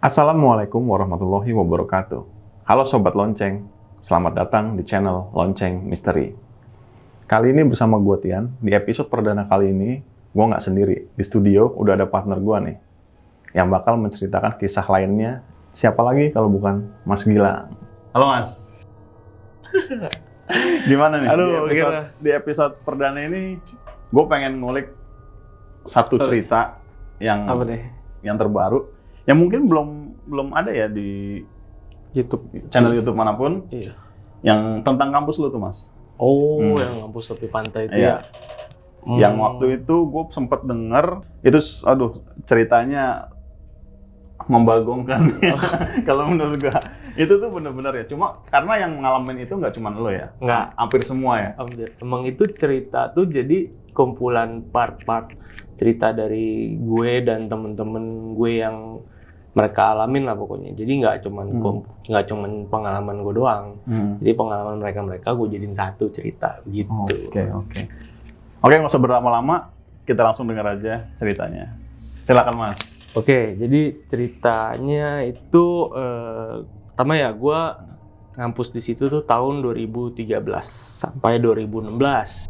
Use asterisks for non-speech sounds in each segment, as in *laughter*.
Assalamualaikum warahmatullahi wabarakatuh. Halo Sobat Lonceng, selamat datang di channel Lonceng Misteri. Kali ini bersama gue Tian, di episode perdana kali ini, gue nggak sendiri. Di studio udah ada partner gue nih, yang bakal menceritakan kisah lainnya. Siapa lagi kalau bukan Mas Gilang. Halo Mas. Gimana nih? Halo, di, episode, gimana? di episode perdana ini, gue pengen ngulik satu cerita yang Apa deh? yang terbaru yang mungkin belum belum ada ya di YouTube. channel YouTube mana pun Iya. yang tentang kampus lu tuh mas. Oh, Hmm. yang ngampus tepi pantai itu Iya. ya. Hmm. Yang waktu itu gue sempet denger itu, aduh ceritanya membagongkan *laughs* *laughs* kalau menurut gue itu tuh bener-bener ya. Cuma karena yang ngalamin itu nggak cuma lo ya, Nggak. hampir semua ya. Emang itu cerita tuh jadi kumpulan part-part cerita dari gue dan temen-temen gue yang mereka alamin lah pokoknya. Jadi nggak cuman Hmm. nggak cuman pengalaman gue doang. Jadi pengalaman mereka-mereka gue jadiin satu cerita gitu. Oke oke. Oke nggak usah berlama-lama, kita langsung dengar aja ceritanya. Silakan mas. Oke, jadi ceritanya itu eh, pertama ya gue ngampus di situ tuh tahun 2013 sampai 2016.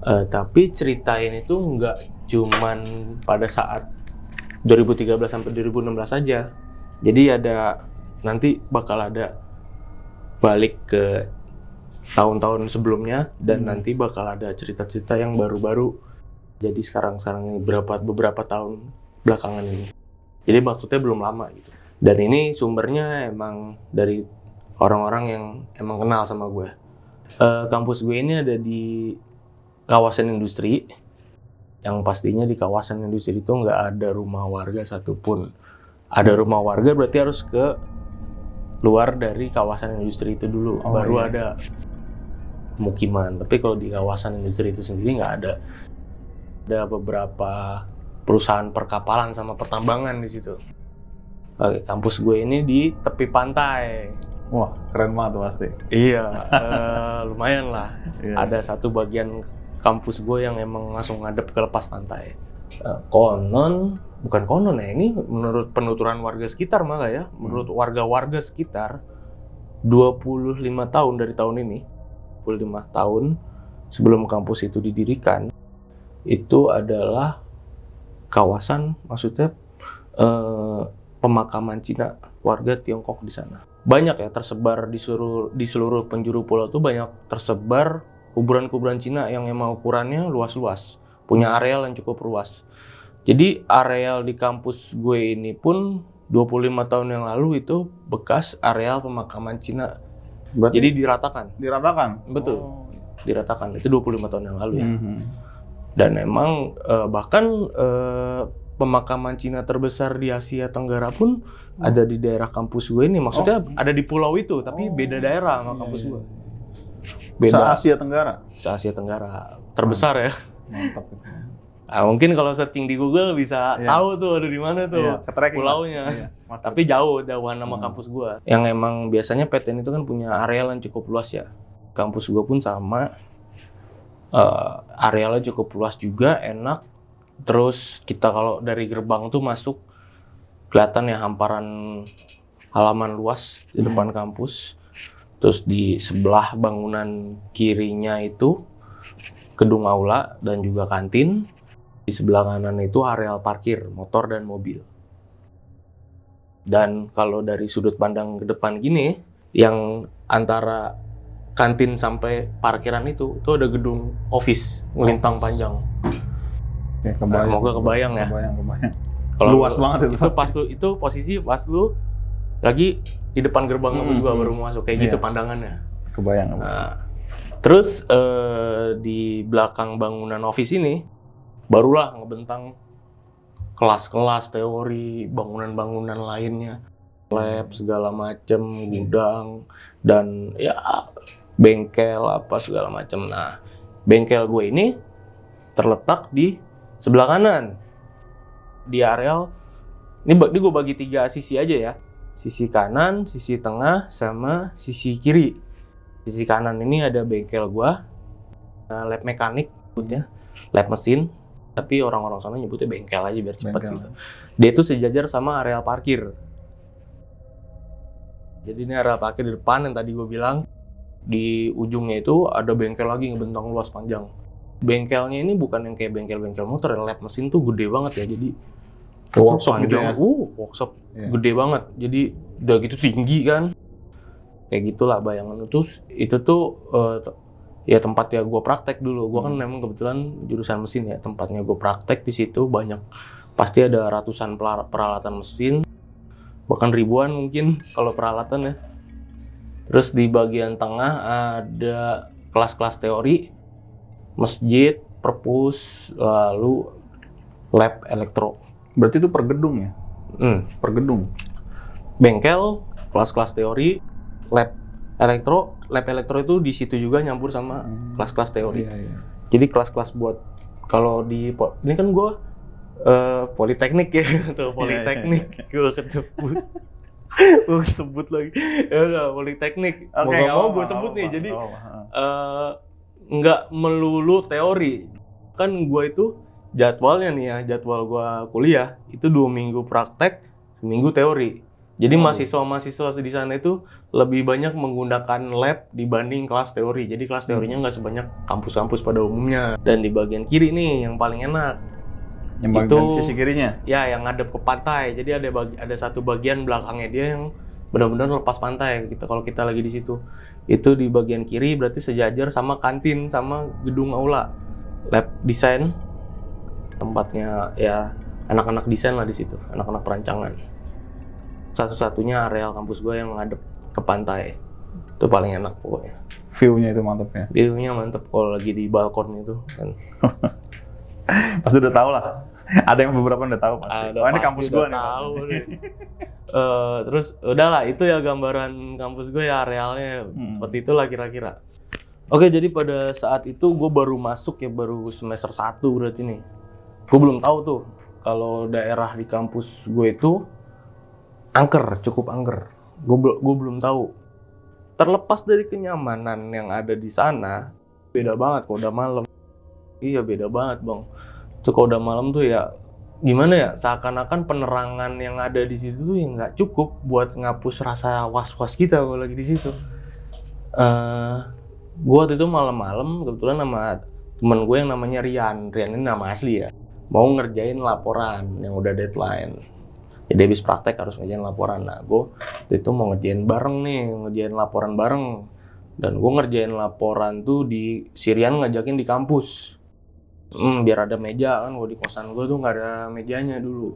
Eh, tapi cerita ini tuh nggak cuman pada saat 2013 sampai 2016 saja. Jadi ada nanti bakal ada balik ke tahun-tahun sebelumnya dan Hmm. nanti bakal ada cerita-cerita yang baru-baru. Jadi sekarang-sekarang ini berapa beberapa tahun belakangan ini. Jadi maksudnya belum lama gitu. Dan ini sumbernya emang dari orang-orang yang emang kenal sama gue. Eh, kampus gue ini ada di kawasan industri. Yang pastinya di kawasan industri itu nggak ada rumah warga satupun. Ada rumah warga berarti harus ke luar dari kawasan industri itu dulu. Oh, Baru iya. ada pemukiman. Tapi kalau di kawasan industri itu sendiri nggak ada. Ada beberapa perusahaan perkapalan sama pertambangan di situ. Oke, kampus gue ini di tepi pantai. Wah keren banget pasti. Iya, *laughs* eh, lumayan lah. Iya. Ada satu bagian kampus gue yang emang langsung ngadep ke lepas pantai. Eh, konon, bukan konon ya, ini menurut penuturan warga sekitar malah ya. Menurut warga-warga sekitar, 25 tahun dari tahun ini, 25 tahun sebelum kampus itu didirikan, itu adalah kawasan, maksudnya eh, pemakaman Cina, warga Tiongkok di sana banyak ya tersebar di seluruh di seluruh penjuru pulau tuh banyak tersebar kuburan-kuburan Cina yang emang ukurannya luas-luas, punya areal yang cukup luas. Jadi areal di kampus gue ini pun 25 tahun yang lalu itu bekas areal pemakaman Cina. Berarti Jadi diratakan, diratakan. Betul. Oh. diratakan. Itu 25 tahun yang lalu ya. Mhm. Dan emang eh, bahkan eh, pemakaman Cina terbesar di Asia Tenggara pun ada di daerah kampus gue ini. Maksudnya Oh. ada di pulau itu, tapi Oh. beda daerah sama Iya, kampus iya. gue. Beda Se-Asia Tenggara. se Asia Tenggara terbesar ya. Mantap. itu. Ah, mungkin kalau searching di Google bisa Iya. tahu tuh ada di mana tuh Iya, ke-tracking lah. pulaunya. Iya, mantap. Tapi jauh jauhan nama Hmm. kampus gue. Yang emang biasanya PTN itu kan punya areal yang cukup luas ya. Kampus gue pun sama. Eh, arealnya cukup luas juga, enak. Terus kita kalau dari gerbang tuh masuk kelihatan ya hamparan halaman luas di Hmm. depan kampus. Terus di sebelah bangunan kirinya itu gedung aula dan juga kantin. Di sebelah kanan itu areal parkir motor dan mobil. Dan kalau dari sudut pandang ke depan gini, yang antara kantin sampai parkiran itu, itu ada gedung office ngelintang panjang. Nah, kebayang. semoga kebayang ya. Kebayang, kebayang. Kalau Luas lu- banget itu Itu pasti. pas lu itu posisi pas lu lagi di depan gerbang kampus gua Hmm, baru masuk kayak Iya. gitu pandangannya. Kebayang. Nah, terus eh, di belakang bangunan office ini barulah ngebentang kelas-kelas teori, bangunan-bangunan lainnya, lab segala macem, gudang dan ya bengkel apa segala macem. Nah, bengkel gue ini terletak di sebelah kanan di areal ini ini gue bagi tiga sisi aja ya sisi kanan sisi tengah sama sisi kiri sisi kanan ini ada bengkel gua eh, lab mekanik sebutnya lab mesin tapi orang-orang sana nyebutnya bengkel aja biar cepat gitu. Dia itu sejajar sama area parkir. Jadi ini area parkir di depan yang tadi gue bilang di ujungnya itu ada bengkel lagi ngebentang luas panjang. Bengkelnya ini bukan yang kayak bengkel-bengkel motor, lab mesin tuh gede banget ya. Jadi workshop gitu panjang, ya? uh, workshop Iya. gede banget. Jadi udah gitu tinggi kan. Kayak gitulah bayangan itu itu tuh eh, t- ya tempat ya gue praktek dulu. Gue kan Hmm. memang kebetulan jurusan mesin ya. Tempatnya gue praktek di situ banyak pasti ada ratusan peralatan mesin bahkan ribuan mungkin *laughs* kalau peralatan ya. Terus di bagian tengah ada kelas-kelas teori, masjid, perpus, lalu lab elektro. Berarti itu per gedung ya? Hmm, Per gedung. bengkel, kelas-kelas teori, lab elektro, lab elektro itu di situ juga nyampur sama kelas-kelas teori. Iya, iya. Jadi kelas-kelas buat kalau di ini kan gue politeknik ya, *laughs* tuh politeknik gue kecebut. gue sebut lagi, ya politeknik. Mau nggak mau gue sebut nih, jadi eh, nggak melulu teori. Kan gue itu jadwalnya nih ya, jadwal gue kuliah itu dua minggu praktek, seminggu teori. Jadi Oh. mahasiswa-mahasiswa di sana itu lebih banyak menggunakan lab dibanding kelas teori. Jadi kelas teorinya nggak sebanyak kampus-kampus pada umumnya. Dan di bagian kiri nih yang paling enak, Yang bagian Itu- sisi kirinya? ya yang ngadep ke pantai. Jadi ada bagi, ada satu bagian belakangnya dia yang benar-benar lepas pantai. Kita kalau kita lagi di situ, itu di bagian kiri berarti sejajar sama kantin sama gedung aula, lab desain, tempatnya ya anak-anak desain lah di situ, anak-anak perancangan. Satu-satunya areal kampus gue yang ngadep ke pantai. Itu paling enak pokoknya. View-nya itu mantap ya? View-nya mantep kalau lagi di balkon itu kan. *laughs* Pasti udah tahu lah. Ada yang beberapa udah tahu pasti. Ada oh, ini kampus gua nih. tahu nih. Eh, terus udahlah itu ya gambaran kampus gue ya arealnya Hmm. seperti itulah kira-kira. Oke jadi pada saat itu gue baru masuk ya baru semester 1 berarti nih. Gue belum tahu tuh kalau daerah di kampus gue itu angker cukup angker. Gue gue belum tahu. Terlepas dari kenyamanan yang ada di sana beda banget kalau udah malam. Iya beda banget bang. Kalau udah malam tuh ya gimana ya seakan-akan penerangan yang ada di situ tuh yang nggak cukup buat ngapus rasa was-was kita kalau lagi di situ. Eh, gue waktu itu malam-malam kebetulan sama temen gue yang namanya Rian. Rian ini nama asli ya. Mau ngerjain laporan yang udah deadline. Jadi habis praktek harus ngerjain laporan. Nah, gue itu mau ngerjain bareng nih, ngerjain laporan bareng. Dan gue ngerjain laporan tuh di Sirian ngajakin di kampus. Hmm, biar ada meja kan, gue di kosan gue tuh nggak ada mejanya dulu.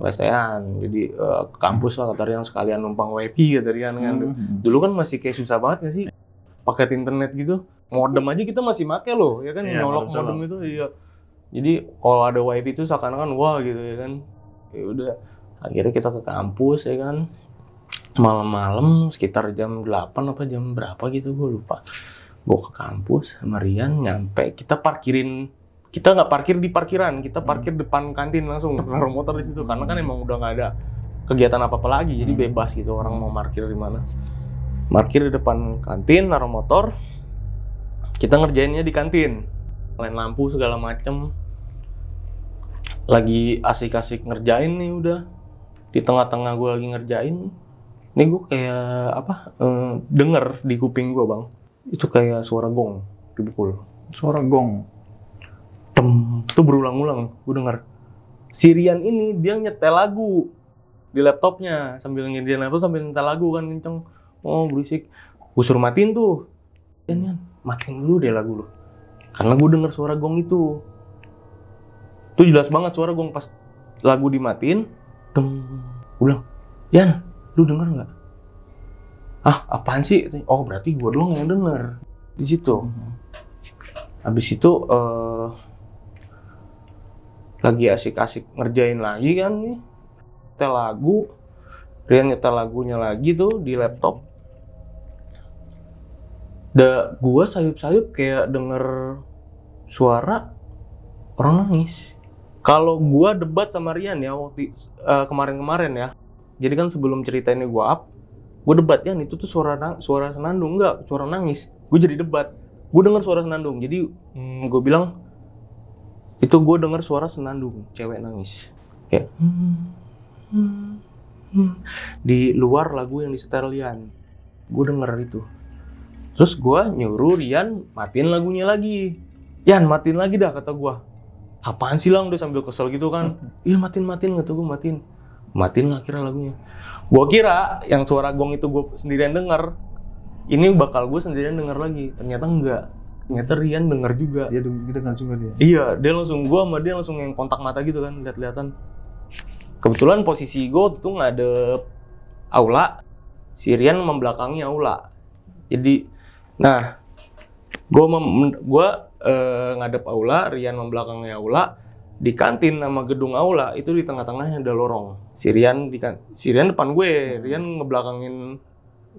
Westean, jadi ke kampus lah kata Rian sekalian numpang wifi kata Rian kan. Hmm. Dulu kan masih kayak susah banget gak sih paket internet gitu. Modem aja kita masih make loh, ya kan Iya, nyolok modem modem itu iya. Jadi kalau ada wifi itu seakan-akan wah gitu ya kan. Ya udah, akhirnya kita ke kampus ya kan. Malam-malam sekitar jam 8 apa jam berapa gitu gue lupa. Gue ke kampus sama Rian nyampe kita parkirin kita nggak parkir di parkiran, kita parkir depan kantin langsung naruh motor di situ karena kan emang udah nggak ada kegiatan apa apa lagi jadi Hmm. bebas gitu orang mau parkir di mana parkir di depan kantin naruh motor kita ngerjainnya di kantin lain lampu segala macem. Lagi asik-asik ngerjain nih udah. Di tengah-tengah gue lagi ngerjain. Ini gue kayak apa eh, denger di kuping gue bang. Itu kayak suara gong dipukul. Suara gong. tem itu berulang-ulang. Gue denger Sirian ini dia nyetel lagu di laptopnya. Sambil ngerjain laptop sambil nyetel lagu kan kenceng. Oh berisik. Gue suruh matiin tuh. Yan, Yan, matiin dulu deh lagu lu karena gue denger suara gong itu. Itu jelas banget suara gong pas lagu dimatiin. Deng. Bilang Yan lu denger nggak? Ah apaan sih? Oh berarti gue doang yang denger. Di situ. Habis itu eh lagi asik-asik ngerjain lagi kan nih. Nyetel lagu. Rian nyetel lagunya lagi tuh di laptop. Da, gua sayup-sayup kayak denger suara orang nangis. Kalau gua debat sama Rian ya waktu eh, kemarin-kemarin ya. Jadi kan sebelum cerita ini gua up, gua debat ya itu tuh suara nang- suara senandung enggak, suara nangis. Gue jadi debat gue dengar suara senandung jadi gue bilang itu gue dengar suara senandung cewek nangis kayak hmm, hmm, hmm. di luar lagu yang disetel Lian gue denger itu terus gue nyuruh Rian matiin lagunya lagi. Yan matiin lagi dah kata gue apaan sih lang? Udah sambil kesel gitu kan. *laughs* Iya matiin matiin kata gue matiin. Matiin lah kira lagunya? Gue kira yang suara gong itu gue sendirian denger ini bakal gue sendirian denger lagi. Ternyata enggak ternyata Rian denger juga. Dia dengar juga dia. Iya, dia langsung gua sama dia langsung yang kontak mata gitu kan, lihat-lihatan. Kebetulan posisi gua waktu itu ngadep aula, si Rian membelakangi aula. Jadi, nah, gua mem, gua eh, ngadep aula, Rian membelakangi aula. Di kantin nama gedung aula itu di tengah-tengahnya ada lorong. Si Rian di kan, si Rian depan gue, Rian ngebelakangin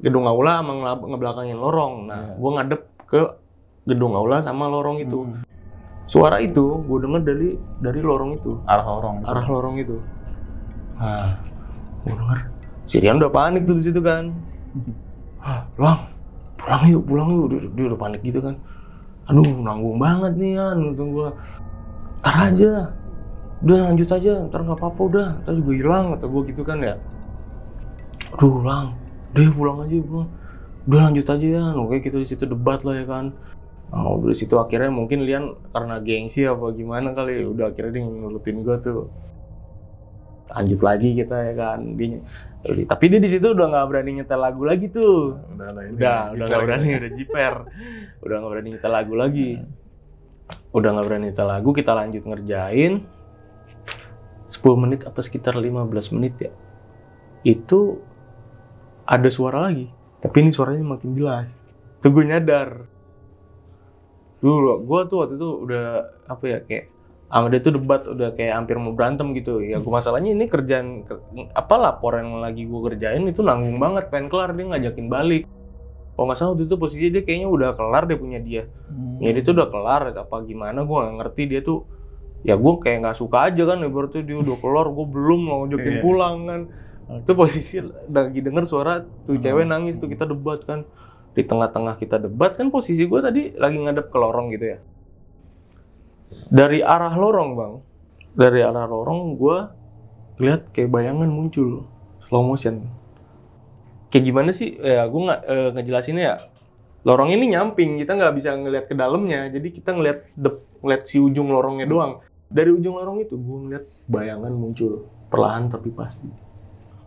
gedung aula sama ngebelakangin lorong. Nah, Iya. gua ngadep ke gedung aula sama lorong itu. Hmm. Suara itu gue denger dari dari lorong itu, Arah lorong. arah lorong itu. Nah, gue denger. Si Rian udah panik tuh di situ kan. *laughs* Hah, pulang, pulang yuk, pulang yuk. Dia, dia udah panik gitu kan. Aduh, nanggung banget nih Yan, kata gue. Ntar aja, udah lanjut aja, ntar nggak apa-apa udah, ntar juga hilang, kata gue gitu kan ya. Aduh, lang, deh pulang aja, pulang. Udah lanjut aja ya, oke kita di situ debat lah ya kan. Nah, udah di situ akhirnya mungkin Lian karena gengsi apa gimana kali, udah akhirnya dia nurutin gue tuh. Lanjut lagi kita ya kan, dia, tapi dia di situ udah nggak berani nyetel lagu lagi tuh. Udah lah ini. Udah, udah nggak berani, udah jiper. *laughs* udah nggak berani nyetel lagu lagi. Udah nggak berani nyetel lagu, kita lanjut ngerjain. 10 menit apa sekitar 15 menit ya. Itu ada suara lagi. Tapi ini suaranya makin jelas. Itu gue nyadar. Dulu, gue tuh waktu itu udah apa ya kayak sama dia tuh debat udah kayak hampir mau berantem gitu. Ya gue masalahnya ini kerjaan ker- apa laporan yang lagi gue kerjain itu nanggung banget pengen kelar dia ngajakin balik. Kalau nggak salah waktu itu posisi dia kayaknya udah kelar dia punya dia. Hmm. ya dia tuh udah kelar apa gimana gue nggak ngerti. Dia tuh ya gue kayak nggak suka aja kan ibaratnya dia udah kelar gue belum mau ngajakin Iya. pulang kan. Itu posisi lagi denger suara tuh Hmm. cewek nangis tuh kita debat kan. Di tengah-tengah kita debat kan posisi gue tadi lagi ngadep ke lorong gitu ya dari arah lorong bang. Dari arah lorong gue lihat kayak bayangan muncul slow motion. Kayak gimana sih? Ya gue nggak eh, ngejelasinnya ya. Lorong ini nyamping kita nggak bisa ngelihat ke dalamnya. Jadi kita ngelihat dep- ngelihat si ujung lorongnya doang. Dari ujung lorong itu gue ngeliat bayangan muncul perlahan tapi pasti.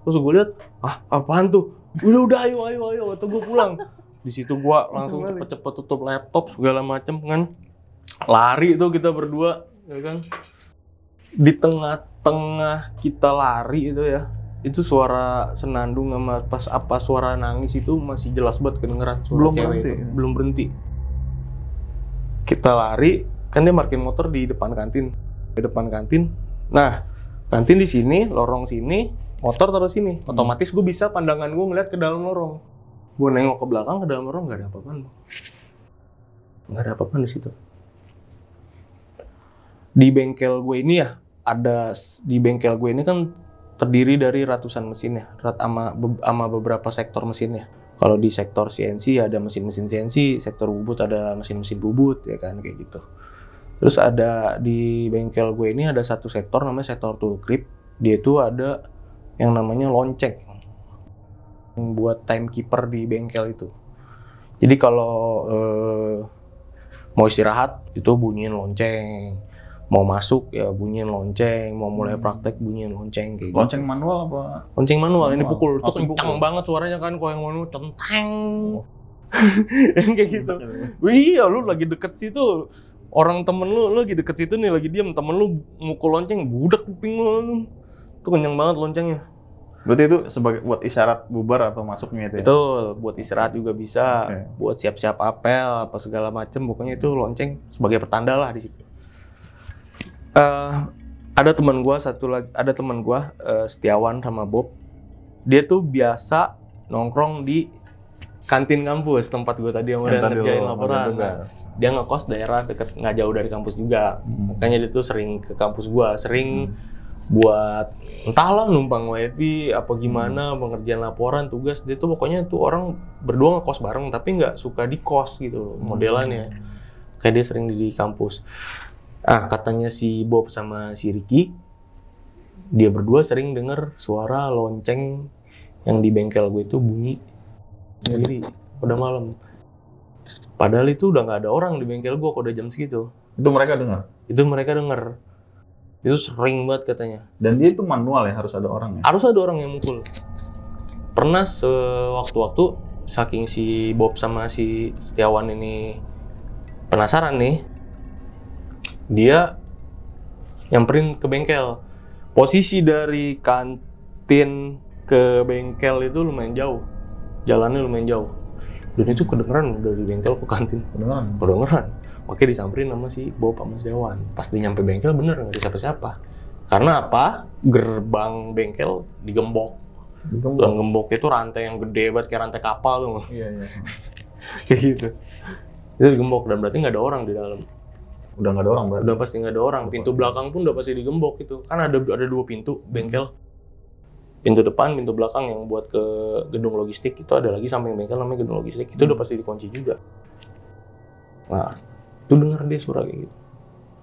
Terus gue lihat ah apaan tuh? Udah udah ayo ayo ayo atau gue pulang. Di situ gue langsung cepet-cepet tutup laptop segala macem kan lari tuh kita berdua ya kan? Di tengah-tengah kita lari itu ya itu suara senandung sama pas apa suara nangis itu masih jelas banget kedengeran suara Belum cewek berhenti. itu. belum berhenti. Kita lari kan dia parkir motor di depan kantin. Di depan kantin. Nah kantin di sini lorong sini motor taruh sini. Otomatis gue bisa pandangan gue ngeliat ke dalam lorong. Gue nengok ke belakang ke dalam lorong nggak ada apa-apaan Bang. nggak ada apa-apaan di situ di bengkel gue ini ya ada di bengkel gue ini kan terdiri dari ratusan mesin ya rat sama be- sama beberapa sektor mesinnya kalau di sektor CNC ada mesin-mesin CNC sektor bubut ada mesin-mesin bubut ya kan kayak gitu. Terus ada di bengkel gue ini ada satu sektor namanya sektor tool grip dia itu ada yang namanya lonceng yang buat timekeeper di bengkel itu. Jadi kalau eh, mau istirahat itu bunyiin lonceng mau masuk ya bunyiin lonceng mau mulai praktek bunyiin lonceng kayak gitu Lonceng manual apa? lonceng manual ini Manual. pukul itu Langsung kencang pukul. banget suaranya kan kalau yang manual centeng Oh. *laughs* yang kayak gitu iya lu lagi deket situ orang temen lu lu lagi deket situ nih lagi diem temen lu mukul lonceng budak kuping lu itu kenyang banget loncengnya Berarti itu sebagai buat isyarat bubar atau masuknya itu ya? Betul, buat istirahat juga bisa, Oke. buat siap-siap apel apa segala macem. Pokoknya itu lonceng sebagai pertanda lah di situ. Eh, ada teman gua satu lagi, ada teman gua eh, Setiawan sama Bob. Dia tuh biasa nongkrong di kantin kampus tempat gua tadi yang udah ngerjain lo laporan. Nah, dia ngekos daerah deket nggak jauh dari kampus juga. Hmm. Makanya dia tuh sering ke kampus gua, sering buat entahlah numpang WFP apa gimana pengerjaan laporan tugas dia tuh pokoknya tuh orang berdua ngekos bareng tapi nggak suka di kos gitu loh, modelannya kayak dia sering di, di kampus Ah, katanya si Bob sama si Ricky, dia berdua sering denger suara lonceng yang di bengkel gue itu bunyi sendiri udah malam. Padahal itu udah nggak ada orang di bengkel gue kalau udah jam segitu. Itu mereka dengar. Itu mereka denger. Itu sering banget katanya. Dan dia itu manual ya, harus ada orang ya. Harus ada orang yang mukul. Pernah sewaktu-waktu saking si Bob sama si Setiawan ini penasaran nih, dia nyamperin ke bengkel. Posisi dari kantin ke bengkel itu lumayan jauh. Jalannya lumayan jauh. Dan itu kedengeran dari bengkel ke kantin. Kedengeran. Kedengeran. Makanya disamperin sama si Bob sama Setiawan. Pas dia nyampe bengkel bener nggak ada siapa-siapa. Karena apa? Gerbang bengkel digembok. Dan gembok itu rantai yang gede banget kayak rantai kapal tuh. Iya, iya. *laughs* kayak gitu. Itu digembok dan berarti nggak ada orang di dalam. Udah nggak ada orang berarti. Udah pasti nggak ada orang. Udah Pintu pasti. belakang pun udah pasti digembok itu. Kan ada ada dua pintu bengkel. Pintu depan, pintu belakang yang buat ke gedung logistik itu ada lagi samping bengkel namanya gedung logistik. Itu udah pasti dikunci juga. Nah, itu denger dia suara kayak gitu.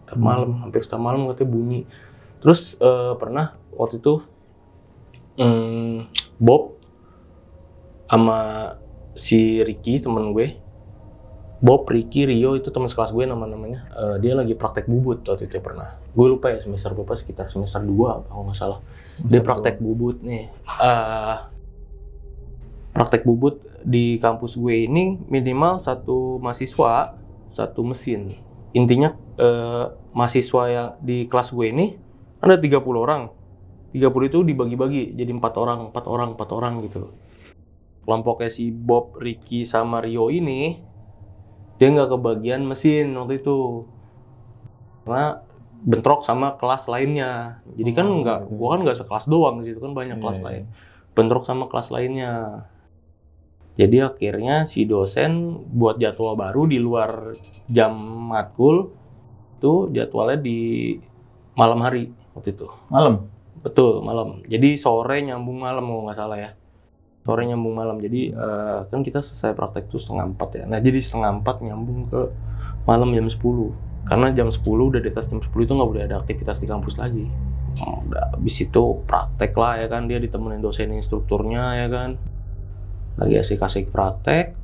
Setiap Hmm. malam, hampir setiap malam katanya bunyi. Terus eh, pernah waktu itu hmm, Bob sama si Ricky temen gue Bob, Ricky, Rio itu teman sekelas gue nama-namanya. Eh, dia lagi praktek bubut waktu itu pernah. Gue lupa ya semester berapa sekitar semester 2 kalau nggak salah. Dia praktek bubut nih. Eh, praktek bubut di kampus gue ini minimal satu mahasiswa satu mesin. Intinya eh, mahasiswa yang di kelas gue ini ada 30 orang. 30 itu dibagi-bagi jadi empat orang, empat orang, empat orang gitu loh. Kelompoknya si Bob, Ricky, sama Rio ini dia nggak kebagian mesin waktu itu karena bentrok sama kelas lainnya jadi kan Oh, nggak gitu. gua kan nggak sekelas doang di situ kan banyak Iya, kelas iya. lain bentrok sama kelas lainnya jadi akhirnya si dosen buat jadwal baru di luar jam matkul itu jadwalnya di malam hari waktu itu Malam. Betul, malam. Jadi sore nyambung malam kalau nggak salah ya. Sore nyambung malam. Jadi eh, kan kita selesai praktek tuh setengah empat ya. Nah jadi setengah empat nyambung ke malam jam 10. Karena jam 10 udah di atas jam 10 itu nggak boleh ada aktivitas di kampus lagi. Oh, Udah habis itu praktek lah ya kan. Dia ditemenin dosen instrukturnya ya kan. Lagi asik-asik praktek.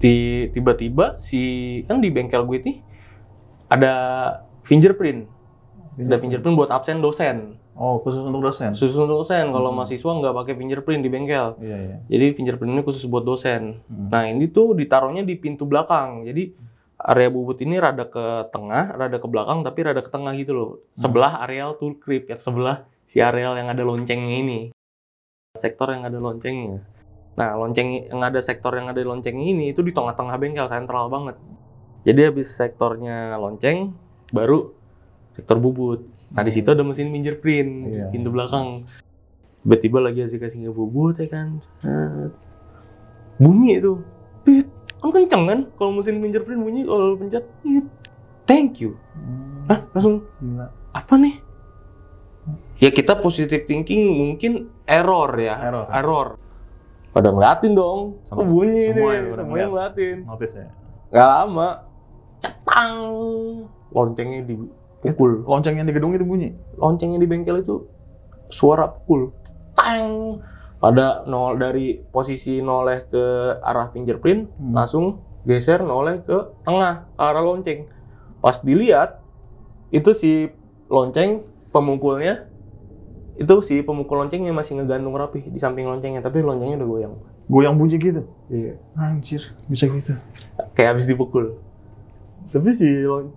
Tiba-tiba si kan di bengkel gue nih ada fingerprint. Ada fingerprint buat absen dosen. Oh, khusus untuk dosen. Khusus untuk dosen, kalau Hmm. mahasiswa nggak pakai fingerprint di bengkel. Iya, iya. Jadi fingerprint ini khusus buat dosen. Hmm. Nah ini tuh ditaruhnya di pintu belakang. Jadi area bubut ini rada ke tengah, rada ke belakang, tapi rada ke tengah gitu loh. Sebelah areal tool crib, yang sebelah si areal yang ada loncengnya ini. Sektor yang ada loncengnya. Nah lonceng yang ada sektor yang ada loncengnya ini itu di tengah-tengah bengkel, sentral banget. Jadi habis sektornya lonceng, baru sektor bubut. Nah di situ ada mesin fingerprint Iya. pintu belakang. Tiba-tiba lagi asik asik bubut ya kan. Bunyi itu. Tit. Kan kenceng kan kalau mesin fingerprint bunyi kalau pencet. Tit. Thank you. Hah, langsung Gila. apa nih? Ya kita positive thinking mungkin error ya. Error. Error. Pada ngeliatin dong. Sama- Kok bunyi semua nih? ya, Semuanya ngeliatin. Notice ya. Gak lama. Cetang. Loncengnya dipukul. Lonceng yang di gedung itu bunyi. loncengnya di bengkel itu suara pukul tang pada nol dari posisi noleh ke arah fingerprint Hmm. langsung geser noleh ke tengah ke arah lonceng pas dilihat itu si lonceng pemukulnya itu si pemukul loncengnya masih ngegantung rapi di samping loncengnya tapi loncengnya udah goyang Goyang bunyi gitu. iya Anjir, bisa gitu. kayak habis dipukul tapi si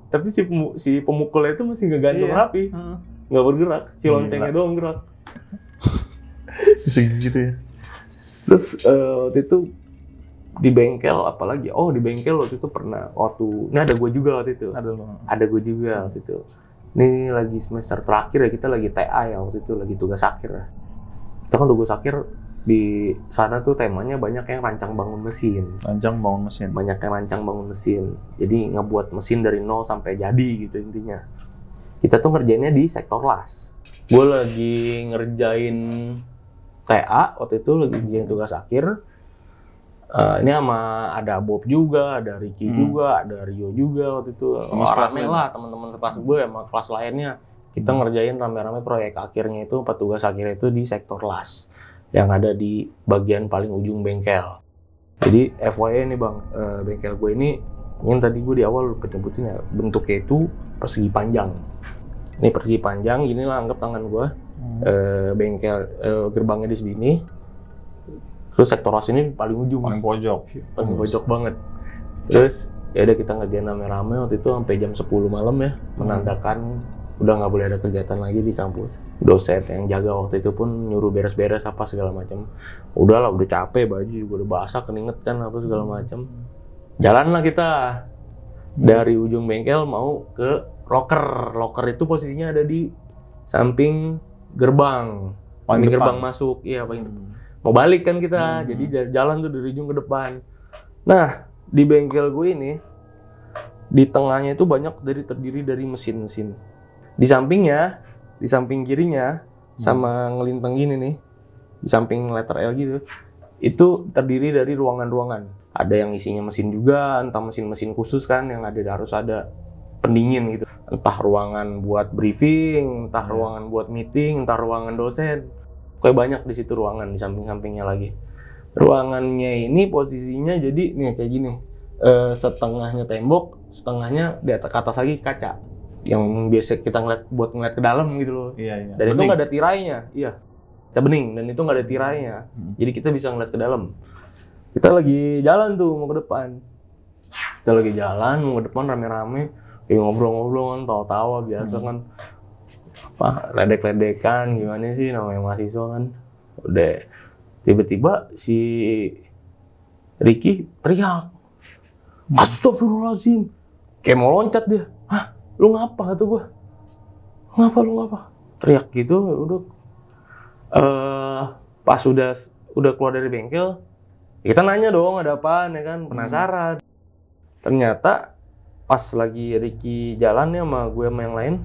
tapi si pemu- si pemukulnya itu masih ngegantung Iya. rapi Heeh. nggak bergerak si Gila. loncengnya doang gerak *laughs* Bisa gitu ya. Terus eh, waktu itu di bengkel apalagi oh di bengkel waktu itu pernah waktu ini ada gue juga waktu itu Ada lo. ada gue juga waktu itu ini lagi semester terakhir ya kita lagi TA ya waktu itu lagi tugas akhir ya. kita kan tugas akhir di sana tuh temanya banyak yang rancang bangun mesin Rancang bangun mesin. banyak yang rancang bangun mesin jadi ngebuat mesin dari nol sampai jadi gitu intinya kita tuh ngerjainnya di sektor las gue lagi ngerjain TA waktu itu lagi ngerjain tugas akhir Eh, ini sama ada Bob juga, ada Ricky Hmm. juga, ada Rio juga waktu itu. Oh, rame lah teman-teman sekelas gue sama kelas lainnya. Kita Hmm. ngerjain rame-rame proyek akhirnya itu petugas akhirnya itu di sektor las yang ada di bagian paling ujung bengkel. Jadi FYI nih bang, eh, bengkel gue ini yang tadi gue di awal penyebutin ya bentuknya itu persegi panjang. Ini persegi panjang, gini lah anggap tangan gue Hmm. eh, bengkel eh, gerbangnya di sini. Terus sektor ini paling ujung Paling pojok. paling pojok banget. Terus ya udah kita ngerjain rame-rame waktu itu sampai jam 10 malam ya menandakan udah nggak boleh ada kegiatan lagi di kampus. Dosen yang jaga waktu itu pun nyuruh beres-beres apa segala macam. Udahlah udah capek baju juga udah basah keringet kan apa segala macam. Jalanlah kita dari ujung bengkel mau ke locker. Locker itu posisinya ada di samping gerbang. Paling gerbang masuk. Iya paling mau balik kan kita Hmm. jadi ja- jalan tuh dari ujung ke depan nah di bengkel gue ini di tengahnya itu banyak dari terdiri dari mesin-mesin di sampingnya di samping kirinya sama ngelinteng gini nih di samping letter L gitu itu terdiri dari ruangan-ruangan ada yang isinya mesin juga entah mesin-mesin khusus kan yang ada harus ada pendingin gitu entah ruangan buat briefing entah ruangan buat meeting entah ruangan dosen kayak banyak di situ ruangan di samping-sampingnya lagi. Ruangannya ini posisinya jadi nih kayak gini. Eh, setengahnya tembok, setengahnya di atas atas lagi kaca. Yang biasa kita ngeliat buat ngeliat ke dalam gitu loh. Iya, iya. Dan itu Bening. nggak ada tirainya, iya. Kaca bening dan itu nggak ada tirainya. Hmm. Jadi kita bisa ngeliat ke dalam. Kita lagi jalan tuh mau ke depan. Kita lagi jalan mau ke depan rame-rame, kayak ngobrol-ngobrol kan, tawa-tawa biasa Hmm. kan. Apa ledek-ledekan gimana sih namanya mahasiswa kan. Udah tiba-tiba si Ricky teriak. Astagfirullahaladzim. Kayak mau loncat dia. Lu ngapa kata gua? Ngapa lu ngapa? Teriak gitu udah. Eh pas udah udah keluar dari bengkel kita nanya dong ada apaan ya kan? Penasaran. Ternyata pas lagi Ricky jalan ya sama gue sama yang lain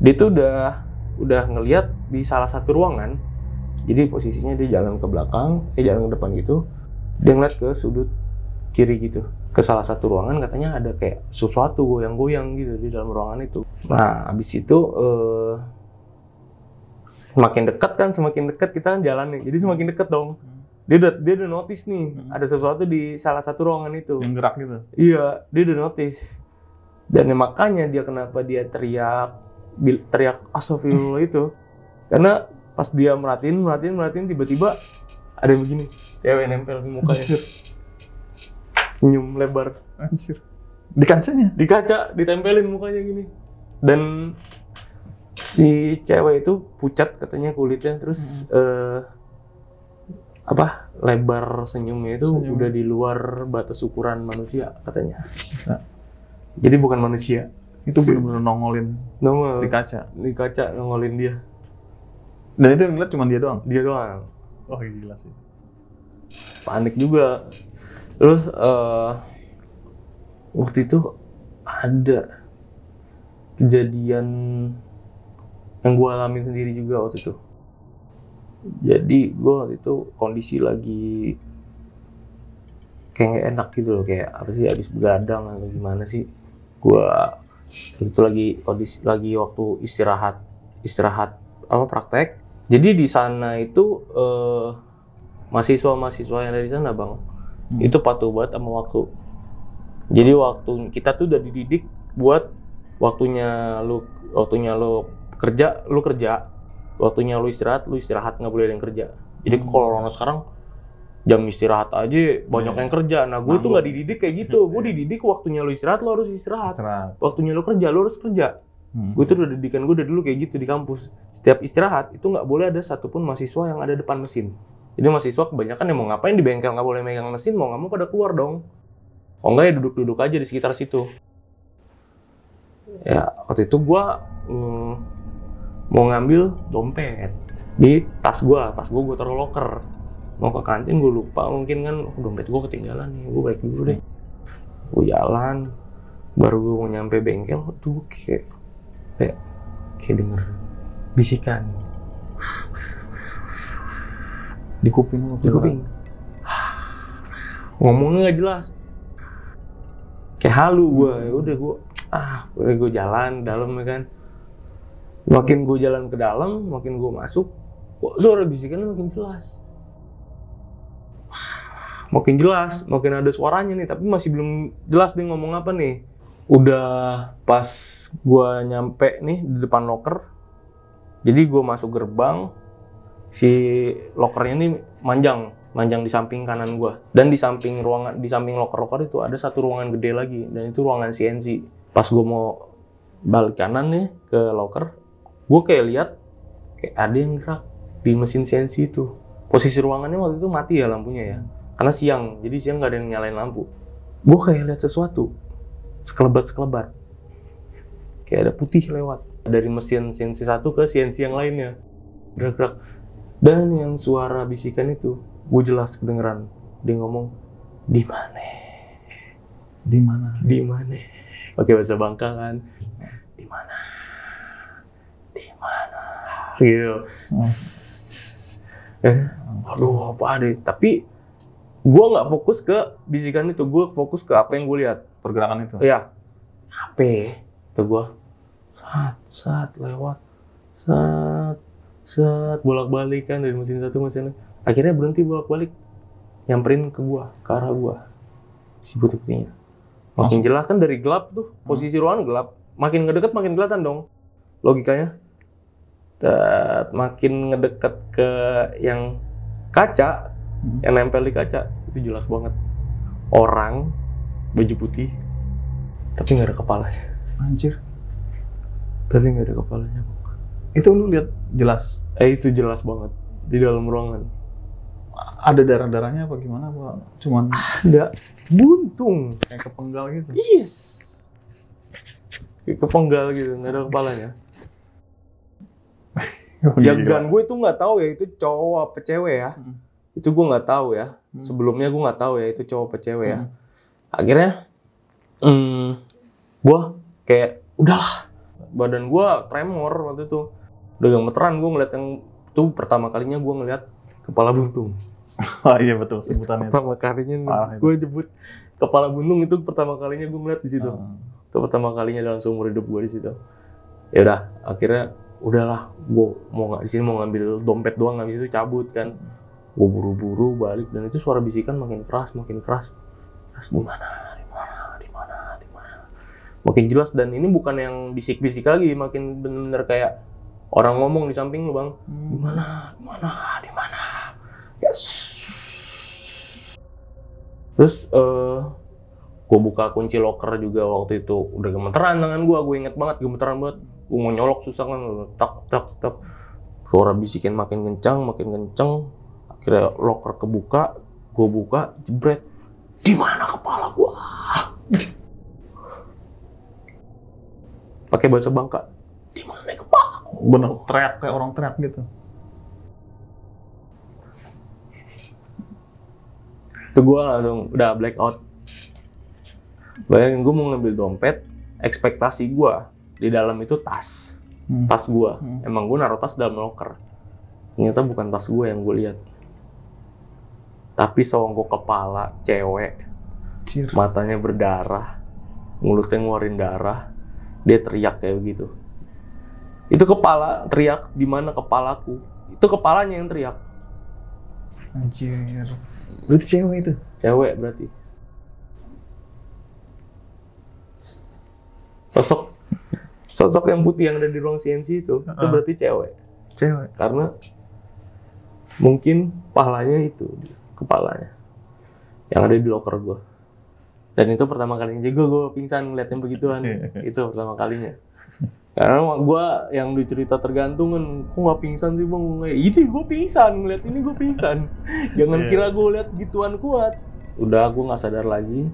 dia tuh udah udah ngeliat di salah satu ruangan. Jadi posisinya dia jalan ke belakang eh jalan ke depan gitu. Dia ngeliat ke sudut kiri gitu ke salah satu ruangan katanya ada kayak sesuatu goyang-goyang gitu di dalam ruangan itu nah habis itu eh semakin dekat kan semakin dekat kita kan jalan nih jadi semakin dekat dong dia udah dia udah notice nih ada sesuatu di salah satu ruangan itu Yang gerak gitu. Iya, dia udah notice. Dan ya makanya dia kenapa dia teriak teriak astagfirullah itu. *laughs* Karena pas dia merhatiin, merhatiin, merhatiin tiba-tiba ada yang begini. Cewek nempel di mukanya. Senyum lebar. Anjir. Di kacanya. Di kaca ditempelin mukanya gini. Dan si cewek itu pucat katanya kulitnya terus eh apa lebar senyumnya itu Senyum. udah di luar batas ukuran manusia katanya. Bisa. Jadi bukan manusia. Itu bener-bener nongolin Nongol di kaca. di kaca nongolin dia. Dan itu yang ngeliat cuma dia doang. Dia doang. Oh gila sih. Panik juga. Terus eh waktu itu ada kejadian yang gue alamin sendiri juga waktu itu. Jadi gue waktu itu kondisi lagi kayak nggak enak gitu loh kayak apa sih habis begadang atau gimana sih. Gue waktu itu lagi kondisi lagi waktu istirahat istirahat apa praktek. Jadi di sana itu eh, mahasiswa-mahasiswa yang dari sana bang Hmm. itu patuh banget sama waktu jadi waktu kita tuh udah dididik buat waktunya lu waktunya lu kerja lu kerja waktunya lu istirahat lu istirahat nggak boleh ada yang kerja jadi Hmm. kalau orang sekarang jam istirahat aja banyak Iya. yang kerja nah gue tuh nggak dididik kayak gitu gue Iya. dididik waktunya lu istirahat lu harus istirahat Istirahat. waktunya lu kerja lu harus kerja Hmm. gue tuh udah didikan gue dari dulu kayak gitu di kampus setiap istirahat itu nggak boleh ada satupun mahasiswa yang ada depan mesin jadi mahasiswa kebanyakan yang mau ngapain di bengkel? Nggak boleh megang mesin mau nggak mau pada keluar dong. Oh enggak ya duduk-duduk aja di sekitar situ. Ya waktu itu gue mm, mau ngambil dompet di tas gue tas gue gue taruh locker. Mau ke kantin gue lupa mungkin kan oh, dompet gue ketinggalan nih gue balik dulu deh. Gue jalan baru gue mau nyampe bengkel tuh kayak kayak kayak denger bisikan Di kuping di kuping. ngomongnya nggak jelas. Kayak halu gue ya udah gue ah udah gue jalan dalam ya kan. Makin gue jalan ke dalam makin gue masuk kok suara bisikannya makin jelas. Makin jelas makin ada suaranya nih tapi masih belum jelas dia ngomong apa nih. Udah pas gue nyampe nih di depan locker jadi gue masuk gerbang si lockernya ini manjang manjang di samping kanan gua. Dan di samping ruangan di samping locker locker itu ada satu ruangan gede lagi dan itu ruangan CNC pas gua mau balik kanan nih ke locker gua kayak lihat kayak ada yang gerak di mesin CNC itu. Posisi ruangannya waktu itu mati ya lampunya ya karena siang jadi siang nggak ada yang nyalain lampu. Gua kayak lihat sesuatu sekelebat sekelebat kayak ada putih lewat dari mesin CNC satu ke CNC yang lainnya. Gerak-gerak dan yang suara bisikan itu gue jelas kedengeran. Dia ngomong di mana? Di mana? di mana? Pakai bahasa Bangka kan. Di mana? Di mana? Gitu. Eh, aduh apa deh tapi gue nggak fokus ke bisikan itu. Gue fokus ke apa yang gue lihat. Pergerakan itu. Iya. HP itu gua. Sat, sat lewat. Sat, sat bolak-balik kan dari mesin satu mesin lain. Akhirnya berhenti bolak-balik. Nyamperin ke gua, ke arah gua. Si putih-putihnya. Makin jelas kan dari gelap tuh, posisi ruangan gelap. Makin ngedeket makin kelihatan dong. Logikanya. Tet, makin ngedeket ke yang kaca, Hmm. yang nempel di kaca, itu jelas banget. Orang baju putih, tapi nggak ada kepalanya. Anjir. Tapi nggak ada kepalanya. Itu lu lihat jelas. Eh itu jelas banget di dalam ruangan. Ada darah-darahnya apa gimana, Pak? Cuman Ada buntung. kayak kepenggal gitu. Yes. Kayak kepenggal gitu, nggak ada kepalanya. *laughs* Yang Gila. dan gue tuh nggak tahu ya itu cowok apa cewek ya. Hmm. Itu gue nggak tahu ya. Hmm. Sebelumnya gue nggak tahu ya itu cowok apa cewek ya. Hmm. Akhirnya, hmm, gue kayak udahlah. Badan gue tremor waktu itu. Udah gemeteran gue ngeliat yang itu pertama kalinya gue ngeliat kepala buntung. *laughs* Ah, iya betul sebutannya. itu. pertama kalinya gue jebut kepala buntung itu pertama kalinya gue ngeliat di situ. Ah. Itu pertama kalinya dalam seumur hidup gue di situ. Ya udah, akhirnya udahlah, gue mau nggak di sini mau ngambil dompet doang nggak itu cabut kan. Gue buru-buru balik dan itu suara bisikan makin keras, makin keras. Keras di mana, di mana, di mana, di mana. Makin jelas dan ini bukan yang bisik-bisik lagi, makin bener-bener kayak orang ngomong di samping lu bang. Di Hmm. mana, di mana, di mana. Yes. Terus eh gue buka kunci locker juga waktu itu udah gemeteran tangan gue, gue inget banget gemeteran banget. Gue mau nyolok susah kan, tak tak tak. Suara bisikin makin kencang, makin kencang. Akhirnya locker kebuka, gue buka, jebret. Di mana kepala gue? Pakai bahasa Bangka. Di mana kepala Bener teriak kayak orang teriak gitu. itu gue langsung udah black out bayangin gue mau ngambil dompet ekspektasi gue di dalam itu tas Hmm. tas gue Hmm. emang gue naruh tas dalam locker ternyata bukan tas gue yang gue lihat tapi songkok kepala cewek Anjir. matanya berdarah mulutnya ngeluarin darah dia teriak kayak begitu itu kepala teriak di mana kepalaku itu kepalanya yang teriak Anjir. Berarti cewek itu. cewek berarti sosok sosok yang putih yang ada di ruang CNC itu itu Heeh. berarti cewek Cewek. karena mungkin pahalanya itu kepalanya yang ada di locker gue dan itu pertama kalinya juga gue pingsan ngeliat yang begituan itu pertama kalinya. Karena gue yang di cerita tergantung kan kok nggak pingsan sih bang? Ini gue pingsan ngeliat ini gue pingsan. *laughs* Jangan Iya. kira gue liat gituan kuat. Udah gue nggak sadar lagi.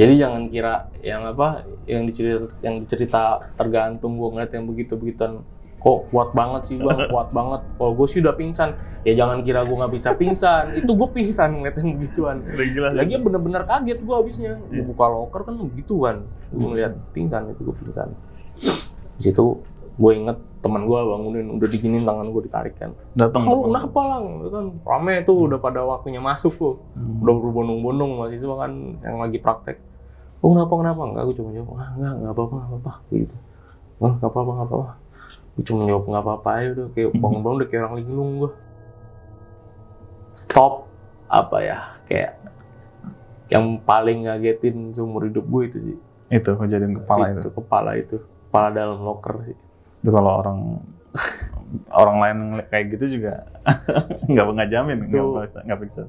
Jadi jangan kira yang apa yang dicerita yang dicerita tergantung gue ngeliat yang begitu begituan kok kuat banget sih bang *laughs* kuat banget kalau gue sih udah pingsan ya jangan kira gue nggak bisa pingsan *laughs* itu gue pingsan ngeliat yang begituan lagi bener-bener kaget gue abisnya gue Iya. buka loker kan begitu kan gue ngeliat pingsan itu gue pingsan di situ gue inget teman gue bangunin udah diginin tangan gue ditarik kan Datang. Kalau kenapa lang? Itu kan rame tuh udah pada waktunya masuk tuh. Hmm. Udah berbondong-bondong mahasiswa kan yang lagi praktek. Oh kenapa kenapa? Enggak, gue cuma jawab, ah, enggak, enggak apa-apa, enggak apa-apa, gitu. Oh, enggak apa-apa, enggak apa-apa. Gue cuma jawab enggak apa-apa aja udah kayak bangun-bangun udah kayak orang linglung gue. Top apa ya? Kayak yang paling ngagetin seumur hidup gue itu sih. Itu kejadian kepala itu. itu kepala itu. Kepala dalam locker sih. Itu kalau orang orang lain kayak gitu juga *laughs* nggak nggak jamin nggak bisa nggak.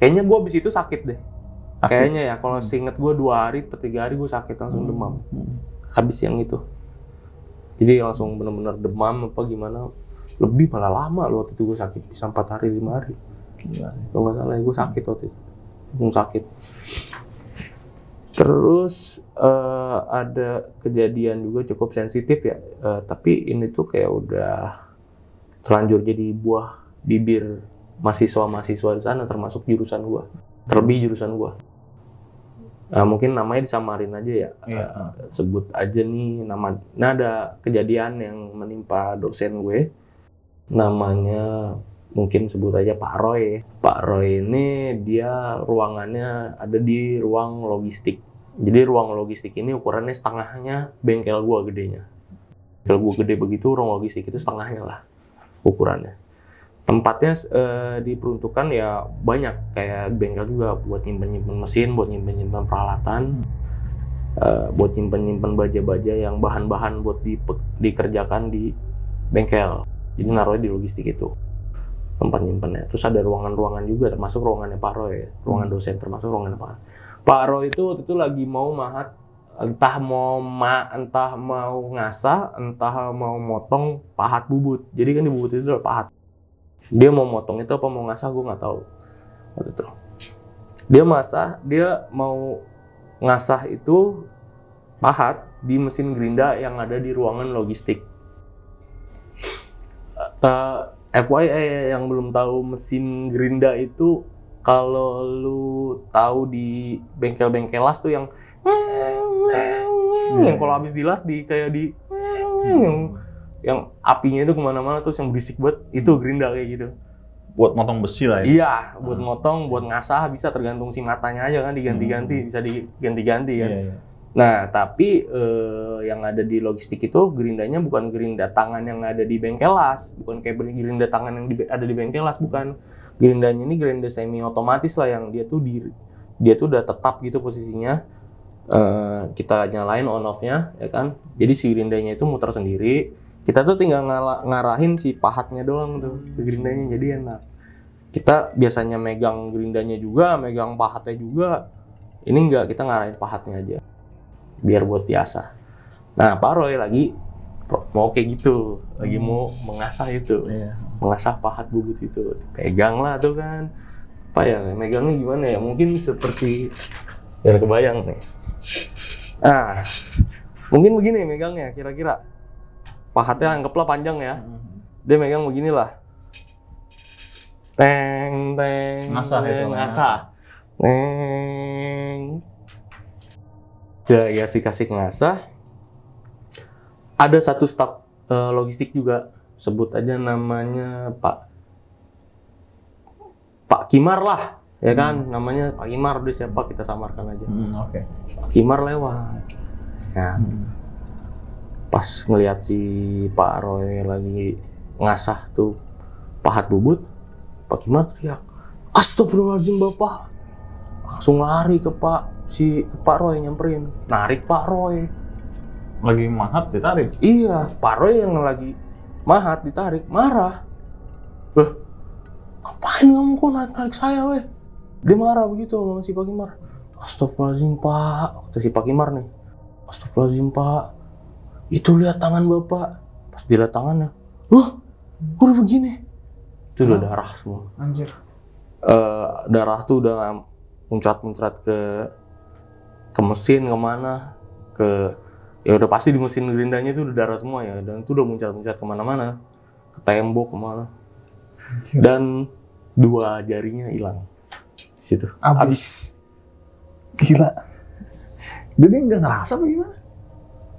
Kayaknya gue abis itu sakit deh. Kayaknya ya, kalau seinget gue dua hari, tiga hari gue sakit langsung demam. Hmm. Habis yang itu. Jadi langsung bener-bener demam apa gimana. Lebih malah lama loh waktu itu gue sakit. Bisa empat hari, lima hari. Sih. Kalau nggak salah ya gue sakit waktu itu. Langsung sakit. Terus eh, ada kejadian juga cukup sensitif ya. Eh, tapi ini tuh kayak udah terlanjur jadi buah bibir mahasiswa-mahasiswa di sana termasuk jurusan gua. Terlebih jurusan gua. Eh, mungkin namanya disamarin aja ya. Iya. Eh, sebut aja nih nama. Nah ada kejadian yang menimpa dosen gue. Namanya mungkin sebut aja Pak Roy. Pak Roy ini dia ruangannya ada di ruang logistik. Jadi ruang logistik ini ukurannya setengahnya bengkel gua gedenya. Bengkel gua gede begitu, ruang logistik itu setengahnya lah ukurannya. Tempatnya eh, diperuntukkan ya banyak kayak bengkel juga buat nyimpen-nyimpen mesin, buat nyimpen-nyimpen peralatan, eh, buat nyimpen-nyimpen baja-baja yang bahan-bahan buat dipe- dikerjakan di bengkel. Jadi naruhnya di logistik itu tempat nyimpennya. Terus ada ruangan-ruangan juga termasuk ruangannya Pak Roy, ruangan dosen termasuk ruangannya Pak. Pak Roy itu waktu itu lagi mau mahat entah mau ma entah mau ngasah, entah mau motong pahat bubut. Jadi kan di bubut itu ada pahat. Dia mau motong itu apa mau ngasah gue nggak tahu. Waktu itu. Dia masah, dia mau ngasah itu pahat di mesin gerinda yang ada di ruangan logistik. Eh, FYI yang belum tahu mesin gerinda itu kalau lu tahu di bengkel-bengkel las tuh yang yang kalau habis dilas di kayak di yang yang apinya itu ke mana-mana terus yang berisik banget itu gerinda kayak gitu Buat motong besi lah ya. iya buat motong buat ngasah bisa tergantung si matanya aja kan diganti-ganti bisa diganti-ganti kan Iya, iya. Nah, tapi eh, yang ada di logistik itu gerindanya bukan gerinda tangan yang ada di bengkel las, bukan kayak gerinda tangan yang di- ada di bengkel las, bukan. Gerindanya ini gerinda semi otomatis lah yang dia tuh di dia tuh udah tetap gitu posisinya. Eh, kita nyalain on off-nya ya kan. Jadi si gerindanya itu muter sendiri. Kita tuh tinggal ngala- ngarahin si pahatnya doang tuh ke gerindanya jadi enak. Kita biasanya megang gerindanya juga, megang pahatnya juga. Ini enggak, kita ngarahin pahatnya aja biar buat biasa. Nah, Pak Roy lagi mau kayak gitu, lagi mau mengasah itu, Iya. mengasah pahat bubut itu. Pegang lah tuh kan. Apa ya, megangnya gimana ya? Mungkin seperti biar kebayang nih. Nah, mungkin begini megangnya kira-kira. Pahatnya anggaplah panjang ya. Dia megang beginilah. Teng, teng, Ngasah itu, ngasah. Teng, ya ya sih kasih ngasah. Ada satu staf eh, logistik juga. Sebut aja namanya Pak Pak Kimar lah ya kan? Namanya Pak Kimar udah siapa kita samarkan aja. Hmm, Oke. Pak Kimar lewat. Nah pas ngelihat si Pak Roy lagi ngasah tuh pahat bubut Pak Kimar teriak Astagfirullahaladzim Bapak. Langsung lari ke Pak si ke Pak Roy nyamperin. Narik Pak Roy. Lagi mahat ditarik. iya Pak Roy yang lagi mahat ditarik marah. Loh, ngapain kamu kok narik, narik saya weh? Dia marah begitu sama si Pak Kimar. Astagfirullahaladzim Pak kata si Pak Kimar nih. Astagfirullahaladzim Pak itu lihat tangan Bapak. Pas dilihat tangannya wah udah begini? Itu udah darah semua. Anjir. eh, darah tuh udah muncrat-muncrat ke ke mesin ke mana ke ya udah pasti di mesin gerindanya itu udah darah semua ya. Dan itu udah muncrat-muncrat ke mana-mana ke tembok ke mana. Dan dua jarinya hilang di situ. Abis. habis Gila. Dia nggak ngerasa apa gimana?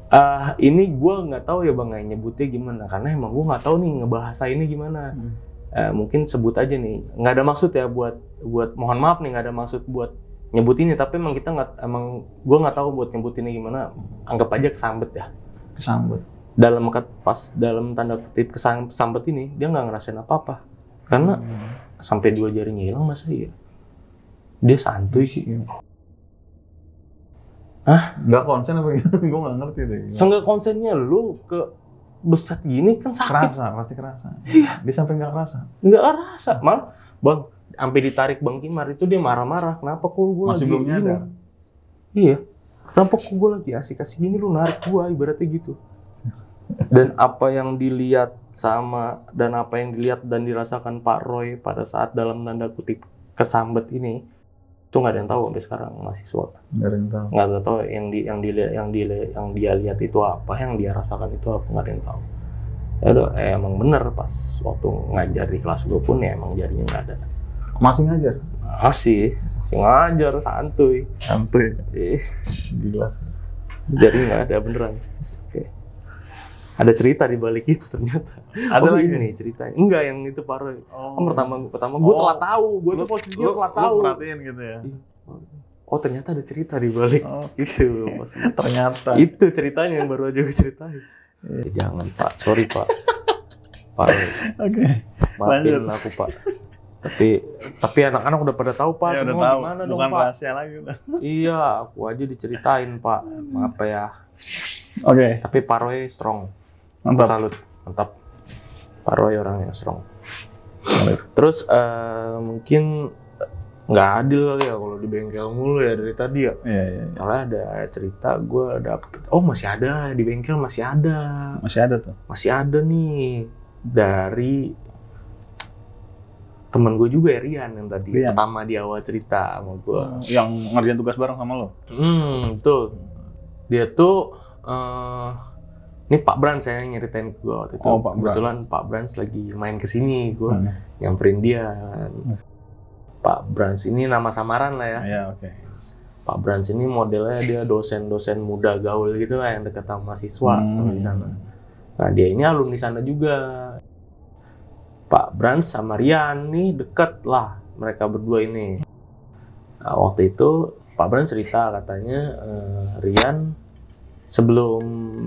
Ah, ini gue nggak tahu ya bang ya nyebutnya gimana. Karena emang gue nggak tahu nih ngebahasa ini gimana. Hmm. Eh, mungkin sebut aja nih. Nggak ada maksud ya buat buat mohon maaf nih nggak ada maksud buat nyebutinnya tapi emang kita nggak emang gue nggak tahu buat nyebutinnya gimana. Anggap aja kesambet ya. Kesambet. dalam pas dalam tanda kutip kesambet ini dia nggak ngerasain apa apa karena Hmm. sampai dua jarinya hilang masa iya? Dia santuy. Sih Nggak konsen apa gimana? *laughs* Gue nggak ngerti deh. Seenggak konsennya lu ke beset gini kan sakit Kerasa, pasti kerasa. Iya. Dia sampai nggak kerasa. nggak rasa mal bang sampai ditarik bang Kimar itu dia marah-marah kenapa kok gue lagi belum gini nyadar. iya kenapa kok gue lagi asik-asik gini lu narik gua ibaratnya gitu dan apa yang dilihat sama dan apa yang dilihat dan dirasakan Pak Roy pada saat dalam tanda kutip kesambet ini itu nggak ada yang tahu sampai sekarang mahasiswa Nggak ada yang tahu. nggak ada tahu yang di yang dilihat yang di yang dia lihat itu apa yang dia rasakan itu apa nggak ada yang tahu ya udah eh, emang bener pas waktu ngajar di kelas gue pun ya emang jarinya nggak ada Masih ngajar. masih masih ngajar santuy Santuy. eh Gila. jarinya nggak ada beneran ada cerita di balik itu ternyata Ada oh lagi. ini ceritanya enggak yang itu parah Oh. Kan pertama pertama gue Oh. telah tahu gue tuh posisinya lu- telah lu tahu perhatiin gitu ya. oh ternyata ada cerita di balik Oh, *laughs* itu maksudnya *laughs* ternyata. itu ceritanya yang baru aja gue ceritain Iya. Eh, jangan pak sorry pak *laughs* pak Oke. maafin Lanjut. aku pak tapi tapi anak-anak udah pada tahu pak Ya udah semua tahu. gimana dong Bukan pak rahasia lagi udah. iya aku aja diceritain pak maaf ya Oke. tapi Pak Roy strong Mantap. salut mantap Pak Roy orang yang strong terus eh, mungkin nggak adil kali ya kalau di bengkel mulu ya dari tadi ya Iya, iya. iya. Soalnya ada cerita gue dapet oh masih ada di bengkel masih ada Masih ada tuh. masih ada nih dari temen gue juga ya Rian yang tadi Rian. pertama di awal cerita sama gue Yang ngerjain tugas bareng sama lo. hmm betul dia tuh eh ini Pak Brans saya nyeritain ke gue waktu itu Oh, Pak Brans. kebetulan Pak Brans lagi main ke sini gue Hmm. nyamperin dia kan. Pak Brans ini nama samaran lah ya Iya, oke. Pak Brans ini modelnya dia dosen-dosen muda gaul gitu lah yang dekat sama mahasiswa Hmm. di sana. Nah dia ini alumni sana juga. Pak Brans sama Rian nih deket lah mereka berdua ini. Nah, waktu itu Pak Brans cerita katanya eh, Rian sebelum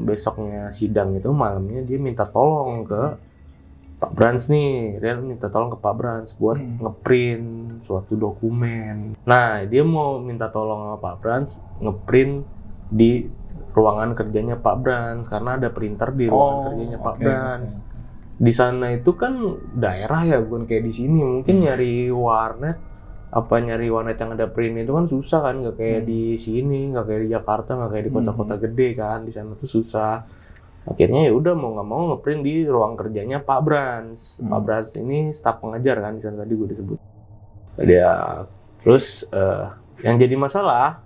besoknya sidang itu malamnya dia minta tolong ke Pak Brans nih, Rian minta tolong ke Pak Brans buat Hmm. ngeprint suatu dokumen. Nah, dia mau minta tolong sama Pak Brans ngeprint di ruangan kerjanya Pak Brans karena ada printer di ruangan kerjanya Pak Oh, oke, Brans. Di sana itu kan daerah ya, bukan kayak di sini. Mungkin nyari warnet apa nyari warnet yang ada print itu kan susah kan, nggak kayak Hmm. di sini, nggak kayak di Jakarta, nggak kayak di Hmm. kota-kota gede kan. Di sana tuh susah. Akhirnya ya udah mau nggak mau ngeprint di ruang kerjanya Pak Brans. Hmm. Pak Brans ini staf pengajar kan di sana tadi gue disebut. Dia terus eh, yang jadi masalah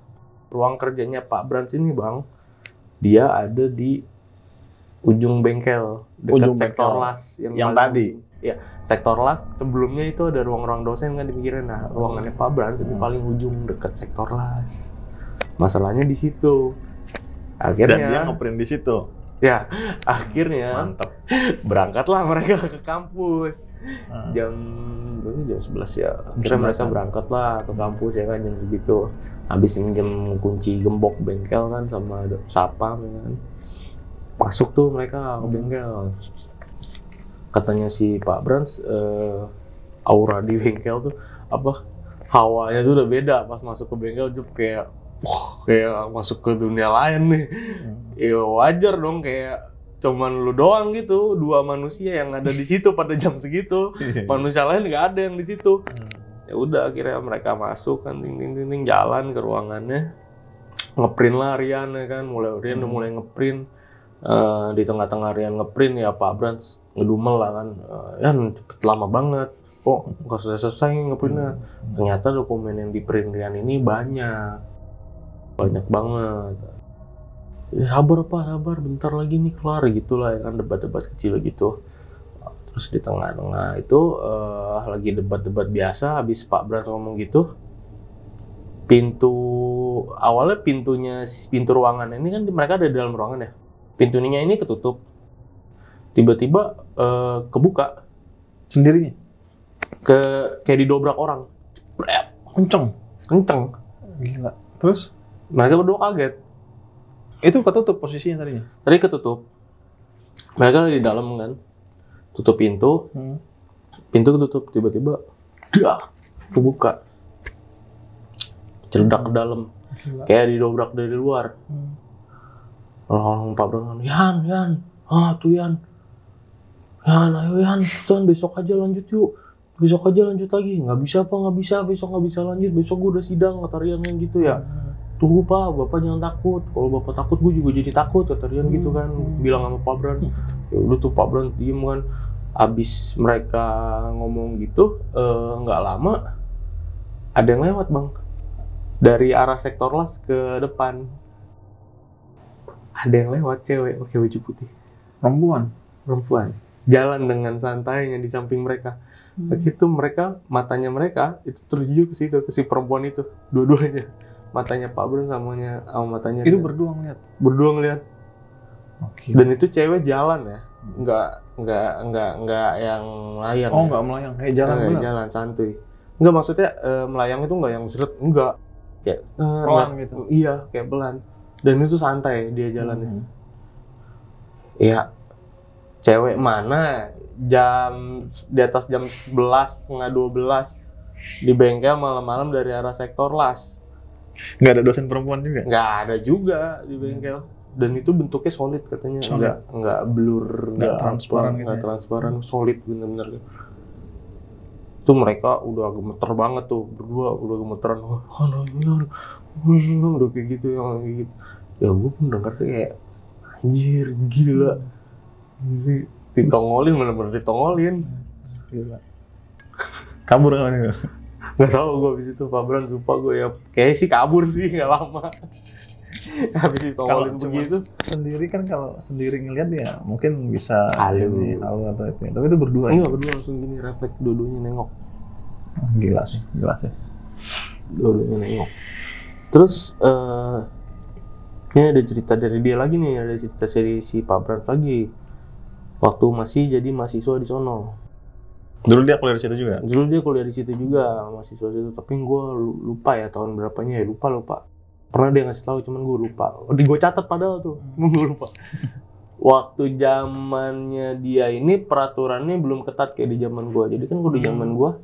ruang kerjanya Pak Brans ini bang, dia ada di ujung bengkel dekat Ujung sektor bengkel. las yang, Yang tadi? Ya, sektor las sebelumnya itu ada ruang-ruang dosen kan dipikirin. Nah, ruangannya Pak Brans Hmm. paling ujung dekat sektor las. Masalahnya di situ. Dan Akhirnya dia ngeprint di situ. ya akhirnya Mantap. berangkatlah mereka ke kampus Ah. jam jam 11 ya akhirnya 11 mereka -an. berangkat lah ke kampus ya kan jam segitu habis minjem kunci gembok bengkel kan sama ada sapam ya kan masuk tuh mereka ke bengkel katanya si Pak Brans eh, aura di bengkel tuh apa hawanya tuh udah beda. Pas masuk ke bengkel tuh kayak wah kayak masuk ke dunia lain nih. Ya wajar dong kayak cuman lu doang gitu dua manusia yang ada di situ pada jam segitu. *laughs* Iya. manusia lain nggak ada yang di situ. Ya udah akhirnya mereka masuk kan ting ting ting, ting jalan ke ruangannya. Ngeprint lah Rian ya kan mulai Rian udah Hmm. mulai ngeprint Eh, di tengah-tengah Rian ngeprint ya Pak Brans ngedumel lah kan. Eh, ya cepet lama banget. Kok nggak selesai ngeprintnya? Ternyata dokumen yang di print Rian ini banyak. Banyak banget. Ya, sabar pak sabar. Bentar lagi nih kelar gitulah ya kan debat-debat kecil gitu. Terus di tengah-tengah itu eh, lagi debat-debat biasa habis Pak Brans ngomong gitu pintu awalnya pintunya pintu ruangan ini kan mereka ada di dalam ruangan ya pintunya ini ketutup tiba-tiba eh, kebuka Sendirinya? ke kayak didobrak orang Bret, Kenceng. kenceng Gila. Terus? mereka berdua kaget Itu ketutup posisinya tadinya? tadi ketutup mereka di dalam kan tutup pintu Hmm. pintu ketutup tiba-tiba dah kebuka celedak ke dalam Gila. kayak didobrak dari luar Hmm. Pak Bram Yan Yan ah tuh Yan. Yan ayo Yan Tuan besok aja lanjut yuk. Besok aja lanjut lagi. Nggak bisa apa nggak bisa. Besok nggak bisa lanjut. Besok gue udah sidang kata Rian yang gitu ya. Tunggu pak. Bapak jangan takut. Kalau bapak takut gue juga jadi takut kata Rian gitu kan. Bilang sama Pak Bran. Ya udah tuh Pak Bran diem kan. Abis mereka ngomong gitu eh, nggak lama ada yang lewat bang. Dari arah sektor las ke depan ada yang lewat cewek pakai baju putih Perempuan? perempuan jalan dengan santainya di samping mereka begitu mereka matanya mereka itu tertuju ke situ ke si perempuan itu dua-duanya matanya Pak Bran samanya sama matanya Itu dia. berdua ngeliat? berdua ngeliat Oke. dan itu cewek jalan ya nggak nggak nggak nggak yang layang Oh ya. nggak melayang, kayak jalan Nggak, bener? jalan santuy nggak maksudnya eh, melayang itu nggak yang seret enggak kayak eh, Pelan nggak- gitu? iya kayak pelan dan itu santai dia jalannya Hmm. Iya. Cewek mana jam di atas jam 11 setengah 12 di bengkel malam-malam dari arah sektor las. Nggak ada dosen perempuan juga? Nggak ada juga di bengkel. Dan itu bentuknya solid katanya, Solid. nggak nggak blur, nggak apa, transparan gitu nggak ya? transparan, solid bener-bener. Itu mereka udah gemeter banget tuh berdua udah gemeteran. *laughs* Oh, oh, udah kayak gitu yang kayak gitu. Ya gue pun denger kayak anjir gila. Ditongolin bener-bener ditongolin. Gila. Kabur kan itu? Gak tau gue abis itu Pak Bran sumpah gue ya Kayaknya sih kabur sih gak lama Habis ditongolin begitu Sendiri kan kalau sendiri ngeliat ya mungkin bisa Halo. ini, halo atau itu. Tapi itu berdua. ya? Enggak berdua langsung gini refleks dua-duanya nengok Gila sih, gila sih. Dua-duanya nengok Terus eh Ini ada cerita dari dia lagi nih Ada cerita dari si Pak Bran lagi. Waktu masih jadi mahasiswa di sono. Dulu dia kuliah di situ juga. Dulu dia kuliah di situ juga mahasiswa situ. Tapi gue lupa ya tahun berapanya ya Lupa lupa. Pernah dia ngasih tahu cuman gue lupa. Oh, di gue catat padahal tuh *laughs* gue lupa. Waktu zamannya dia ini peraturannya belum ketat kayak di zaman gua. Jadi kan kalau di zaman gua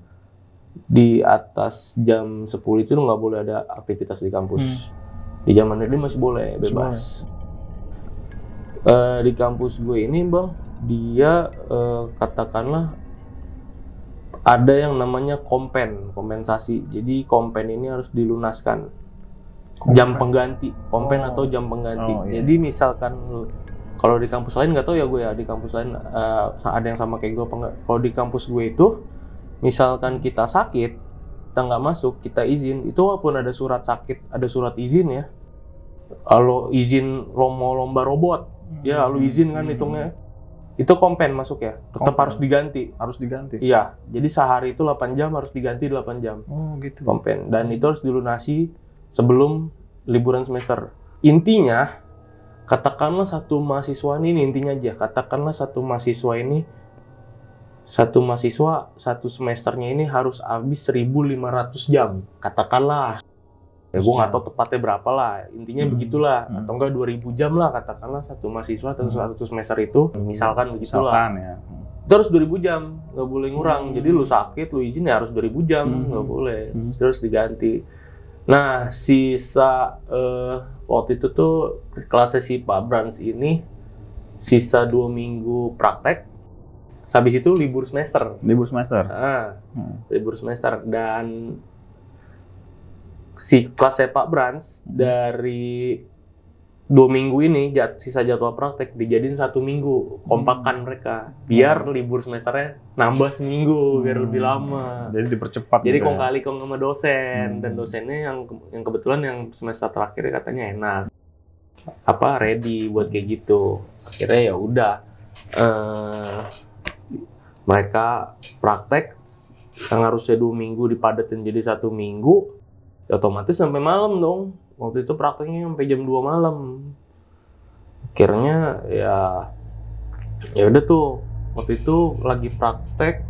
di atas jam 10 itu nggak boleh ada aktivitas di kampus. Di zaman dia masih boleh bebas. Eh, di kampus gue ini bang, dia eh, katakanlah ada yang namanya kompen, kompensasi. Jadi kompen ini harus dilunaskan. Jam pengganti, kompen Oh. atau jam pengganti. Oh, iya. Jadi misalkan kalau di kampus lain nggak tahu ya gue ya di kampus lain eh, ada yang sama kayak gue apa enggak. Kalau di kampus gue itu misalkan kita sakit kita nggak masuk kita izin. Itu walaupun ada surat sakit ada surat izin ya. Kalau izin lo mau lomba robot ya lu izin kan hitungnya. Itu kompen masuk ya tetap Kompen. harus diganti. Harus diganti. iya jadi sehari itu 8 jam harus diganti 8 jam. Oh gitu. kompen. Dan itu harus dilunasi sebelum liburan semester. Intinya katakanlah satu mahasiswa ini intinya aja katakanlah satu mahasiswa ini satu mahasiswa satu semesternya ini harus habis 1500 jam katakanlah ya gue nggak tahu tepatnya berapa lah intinya Hmm. begitulah Hmm. atau enggak 2000 jam lah katakanlah satu mahasiswa atau Hmm. satu semester itu misalkan begitulah Misalkan ya. itu harus 2000 jam nggak boleh ngurang Hmm. jadi lu sakit lu izin ya harus 2000 jam Hmm. nggak boleh Hmm. terus diganti nah sisa eh, waktu itu tuh kelasnya si Pak Brans ini sisa dua minggu praktek habis itu libur semester Libur semester. ah Hmm. libur semester dan si kelasnya Pak Brans dari dua minggu ini jat, sisa jadwal praktek dijadiin satu minggu kompakan mereka biar libur semesternya nambah seminggu biar Hmm. lebih lama Jadi dipercepat. jadi kong ya. kali kong sama dosen Hmm. dan dosennya yang yang kebetulan yang semester terakhir katanya enak apa ready buat kayak gitu akhirnya ya udah eh mereka praktek yang harusnya dua minggu dipadatin jadi satu minggu ya otomatis sampai malam dong. Waktu itu prakteknya sampai jam 2 malam. Akhirnya ya ya udah tuh. Waktu itu lagi praktek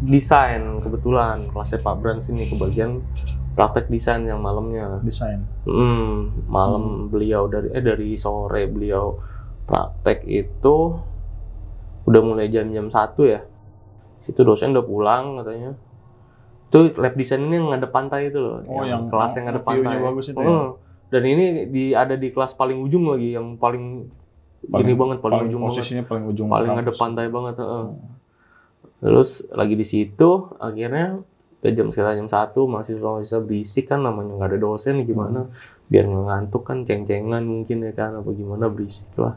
desain kebetulan. Kelasnya Pak Brans ini kebagian praktek desain yang malamnya. Desain. Hmm, malam beliau dari eh dari sore beliau praktek itu udah mulai jam-jam satu ya. Situ dosen udah pulang katanya. Itu lab desain ini yang ngadep pantai itu loh. Oh, yang- kelas yang ngadep view-nya pantai. bagus itu ya? Hmm. Dan ini di ada di kelas paling ujung lagi yang paling, ini banget paling, ujung banget. posisinya paling ujung Paling ngadep pantai banget, heeh. Terus lagi di situ akhirnya udah jam sekitar jam satu mahasiswa mahasiswa berisik kan namanya nggak ada dosen gimana biar nggak ngantuk kan ceng-cengan mungkin ya kan apa gimana berisik lah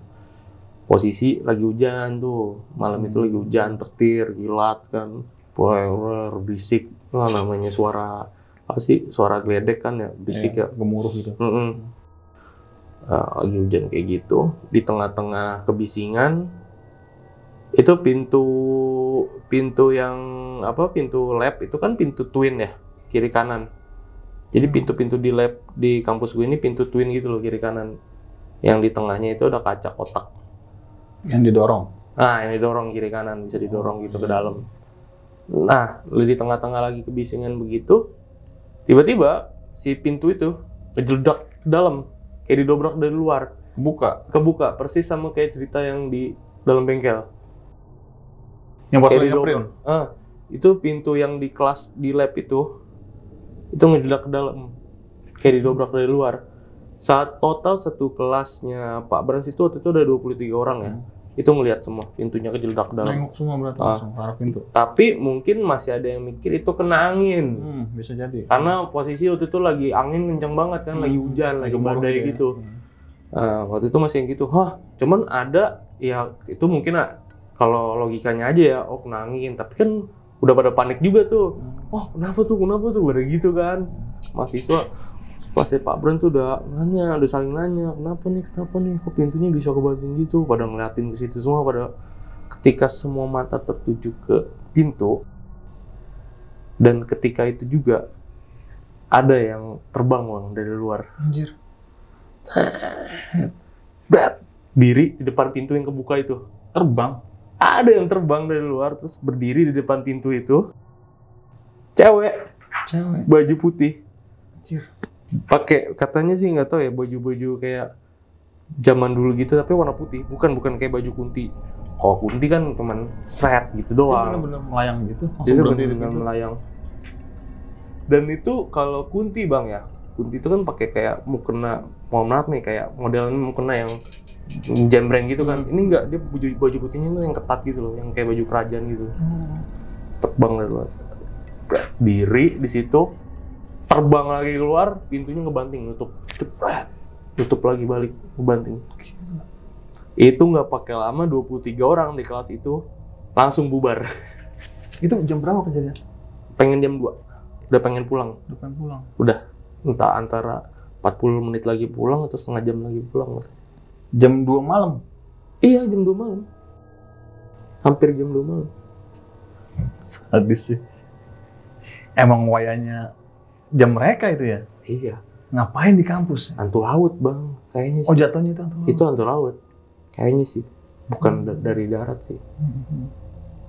posisi lagi hujan tuh. Malam itu lagi hujan petir kilat kan. Puer, berisik lah namanya suara apa sih suara geledek kan ya berisik Iya, ya. gemuruh gitu. Mm-mm. Nah, lagi hujan kayak gitu di tengah-tengah kebisingan itu pintu pintu yang apa pintu lab itu kan pintu twin ya kiri kanan. Jadi pintu-pintu di lab di kampus gue ini pintu twin gitu loh kiri kanan. Yang di tengahnya itu ada kaca kotak Yang didorong. nah ini dorong kiri kanan bisa didorong gitu ke dalam. Nah di tengah-tengah lagi kebisingan begitu tiba-tiba si pintu itu kejeledak ke dalam kayak didobrak dari luar. Buka. kebuka persis sama kayak cerita yang di dalam bengkel. Yang pas kayak didobrak. ah itu pintu yang di kelas di lab itu itu ngejeledak ke dalam. Kayak didobrak dari luar saat total satu kelasnya Pak Brans itu waktu itu ada 23 orang ya itu ngelihat semua pintunya kejeledak ke dalam Nengok semua berarti Ah. langsung arah pintu. tapi mungkin masih ada yang mikir itu kena angin Hmm, bisa jadi. karena posisi waktu itu lagi angin kencang banget kan lagi hujan lagi Gemuruh badai gitu ya. gitu Hmm. Nah, waktu itu masih yang gitu hah cuman ada ya itu mungkin ah, kalau logikanya aja ya oh kena angin tapi kan udah pada panik juga tuh oh kenapa tuh kenapa tuh pada gitu kan mahasiswa pas Pak Bran tuh udah nanya udah saling nanya kenapa nih kenapa nih kok pintunya bisa kebanting gitu pada ngeliatin ke situ semua pada ketika semua mata tertuju ke pintu dan ketika itu juga ada yang terbang bang dari luar Anjir. Brat, diri di depan pintu yang kebuka itu. Terbang. Ada yang terbang dari luar terus berdiri di depan pintu itu. Cewek, Cewek. baju putih. Anjir. Pakai katanya sih nggak tahu ya baju-baju kayak zaman dulu gitu tapi warna putih. Bukan bukan kayak baju kunti. Kalau kunti kan cuman seret gitu doang. bener-bener melayang gitu. langsung Itu berhenti di benar pintu. melayang. Dan itu kalau kunti bang ya, kunti itu kan pakai kayak mukena, mohon maaf nih kayak modelnya mukena yang jembreng gitu kan. Ini enggak, dia baju, baju putihnya itu yang ketat gitu loh, yang kayak baju kerajaan gitu. Terbang dari luar. Bret, Diri di situ, terbang lagi keluar, pintunya ngebanting, nutup, cepret, tutup lagi balik, ngebanting. Itu nggak pakai lama 23 orang di kelas itu langsung bubar. *laughs* Itu jam berapa kejadian? pengen jam 2 udah pengen pulang Depan pulang. udah entah antara 40 menit lagi pulang atau setengah jam lagi pulang Jam 2 malam. iya jam 2 malam hampir jam 2 malam Sadis sih. Emang wayanya jam mereka itu ya? iya Ngapain di kampus? hantu laut bang kayaknya Oh sih jatuhnya itu. atau- itu hantu laut kayaknya sih bukan da- dari darat sih Hmm.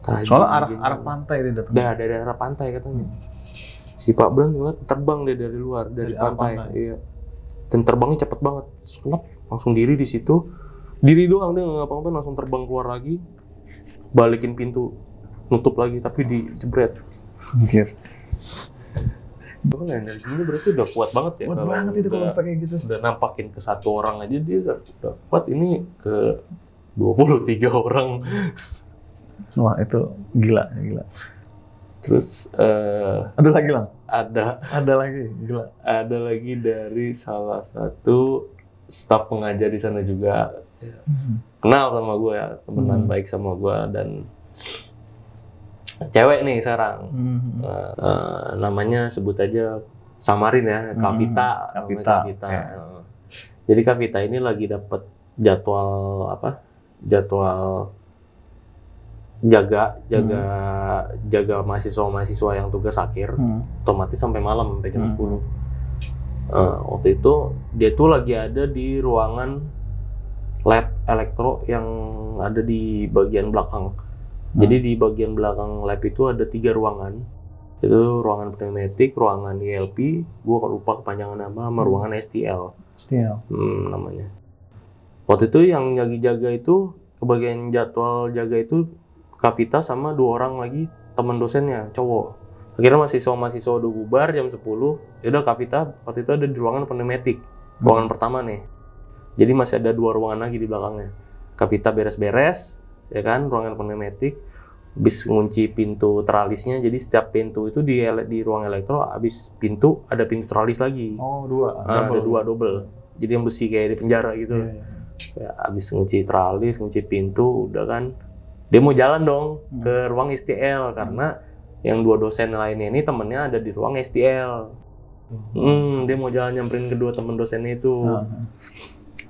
Tajam, Soalnya arah arah pantai dia datang. Dah, dari arah pantai katanya si Pak Bran ngeliat terbang dia dari luar dari, Dari pantai. pantai. iya dan terbangnya cepet banget Snap, langsung diri di situ diri doang dia nggak ngapa-ngapain langsung terbang keluar lagi balikin pintu nutup lagi tapi dijebret Anjir. Itu kan energinya berarti udah kuat banget ya Kuat kalau banget itu kalau udah, pakai gitu. udah nampakin ke satu orang aja dia udah, kuat ini ke 23 *laughs* orang Wah itu gila, gila. terus eh, Ada lagi lang? ada Ada lagi, gila. ada lagi dari salah satu staf pengajar di sana juga kenal sama gue ya temenan Hmm. baik sama gue dan cewek nih sekarang Hmm. Eh, eh, namanya sebut aja samarin ya Hmm, Kavita namanya Kavita, Kavita. oke. Eh, jadi Kavita ini lagi dapat jadwal apa jadwal jaga jaga jaga mahasiswa mahasiswa yang tugas akhir Hmm. otomatis sampai malam sampai jam Hmm. 10 Eh, waktu itu dia tuh lagi ada di ruangan lab elektro yang ada di bagian belakang. Jadi di bagian belakang lab itu ada tiga ruangan. Itu ruangan pneumatik, ruangan ILP, gua lupa kepanjangan nama, sama ruangan STL Still. hmm, namanya. Waktu itu yang jaga-jaga itu kebagian jadwal jaga itu Kavita sama dua orang lagi teman dosennya cowok. Akhirnya mahasiswa-mahasiswa udah bubar jam 10. Yaudah Kavita waktu itu ada di ruangan pneumatik. Ruangan pertama nih. Jadi masih ada dua ruangan lagi di belakangnya. Kavita beres-beres, ya kan, ruangan pneumatik. Habis ngunci pintu tralisnya, jadi setiap pintu itu di di ruang elektro, habis pintu ada pintu tralis lagi. Oh, dua. Ah, ada dua double. Jadi yang besi kayak di penjara gitu. Iya, iya. Ya, habis ngunci tralis, ngunci pintu, udah kan. Dia mau jalan dong ke ruang STL karena yang dua dosen lainnya ini temennya ada di ruang STL. Hmm, dia mau jalan nyamperin kedua temen dosennya itu. Ah,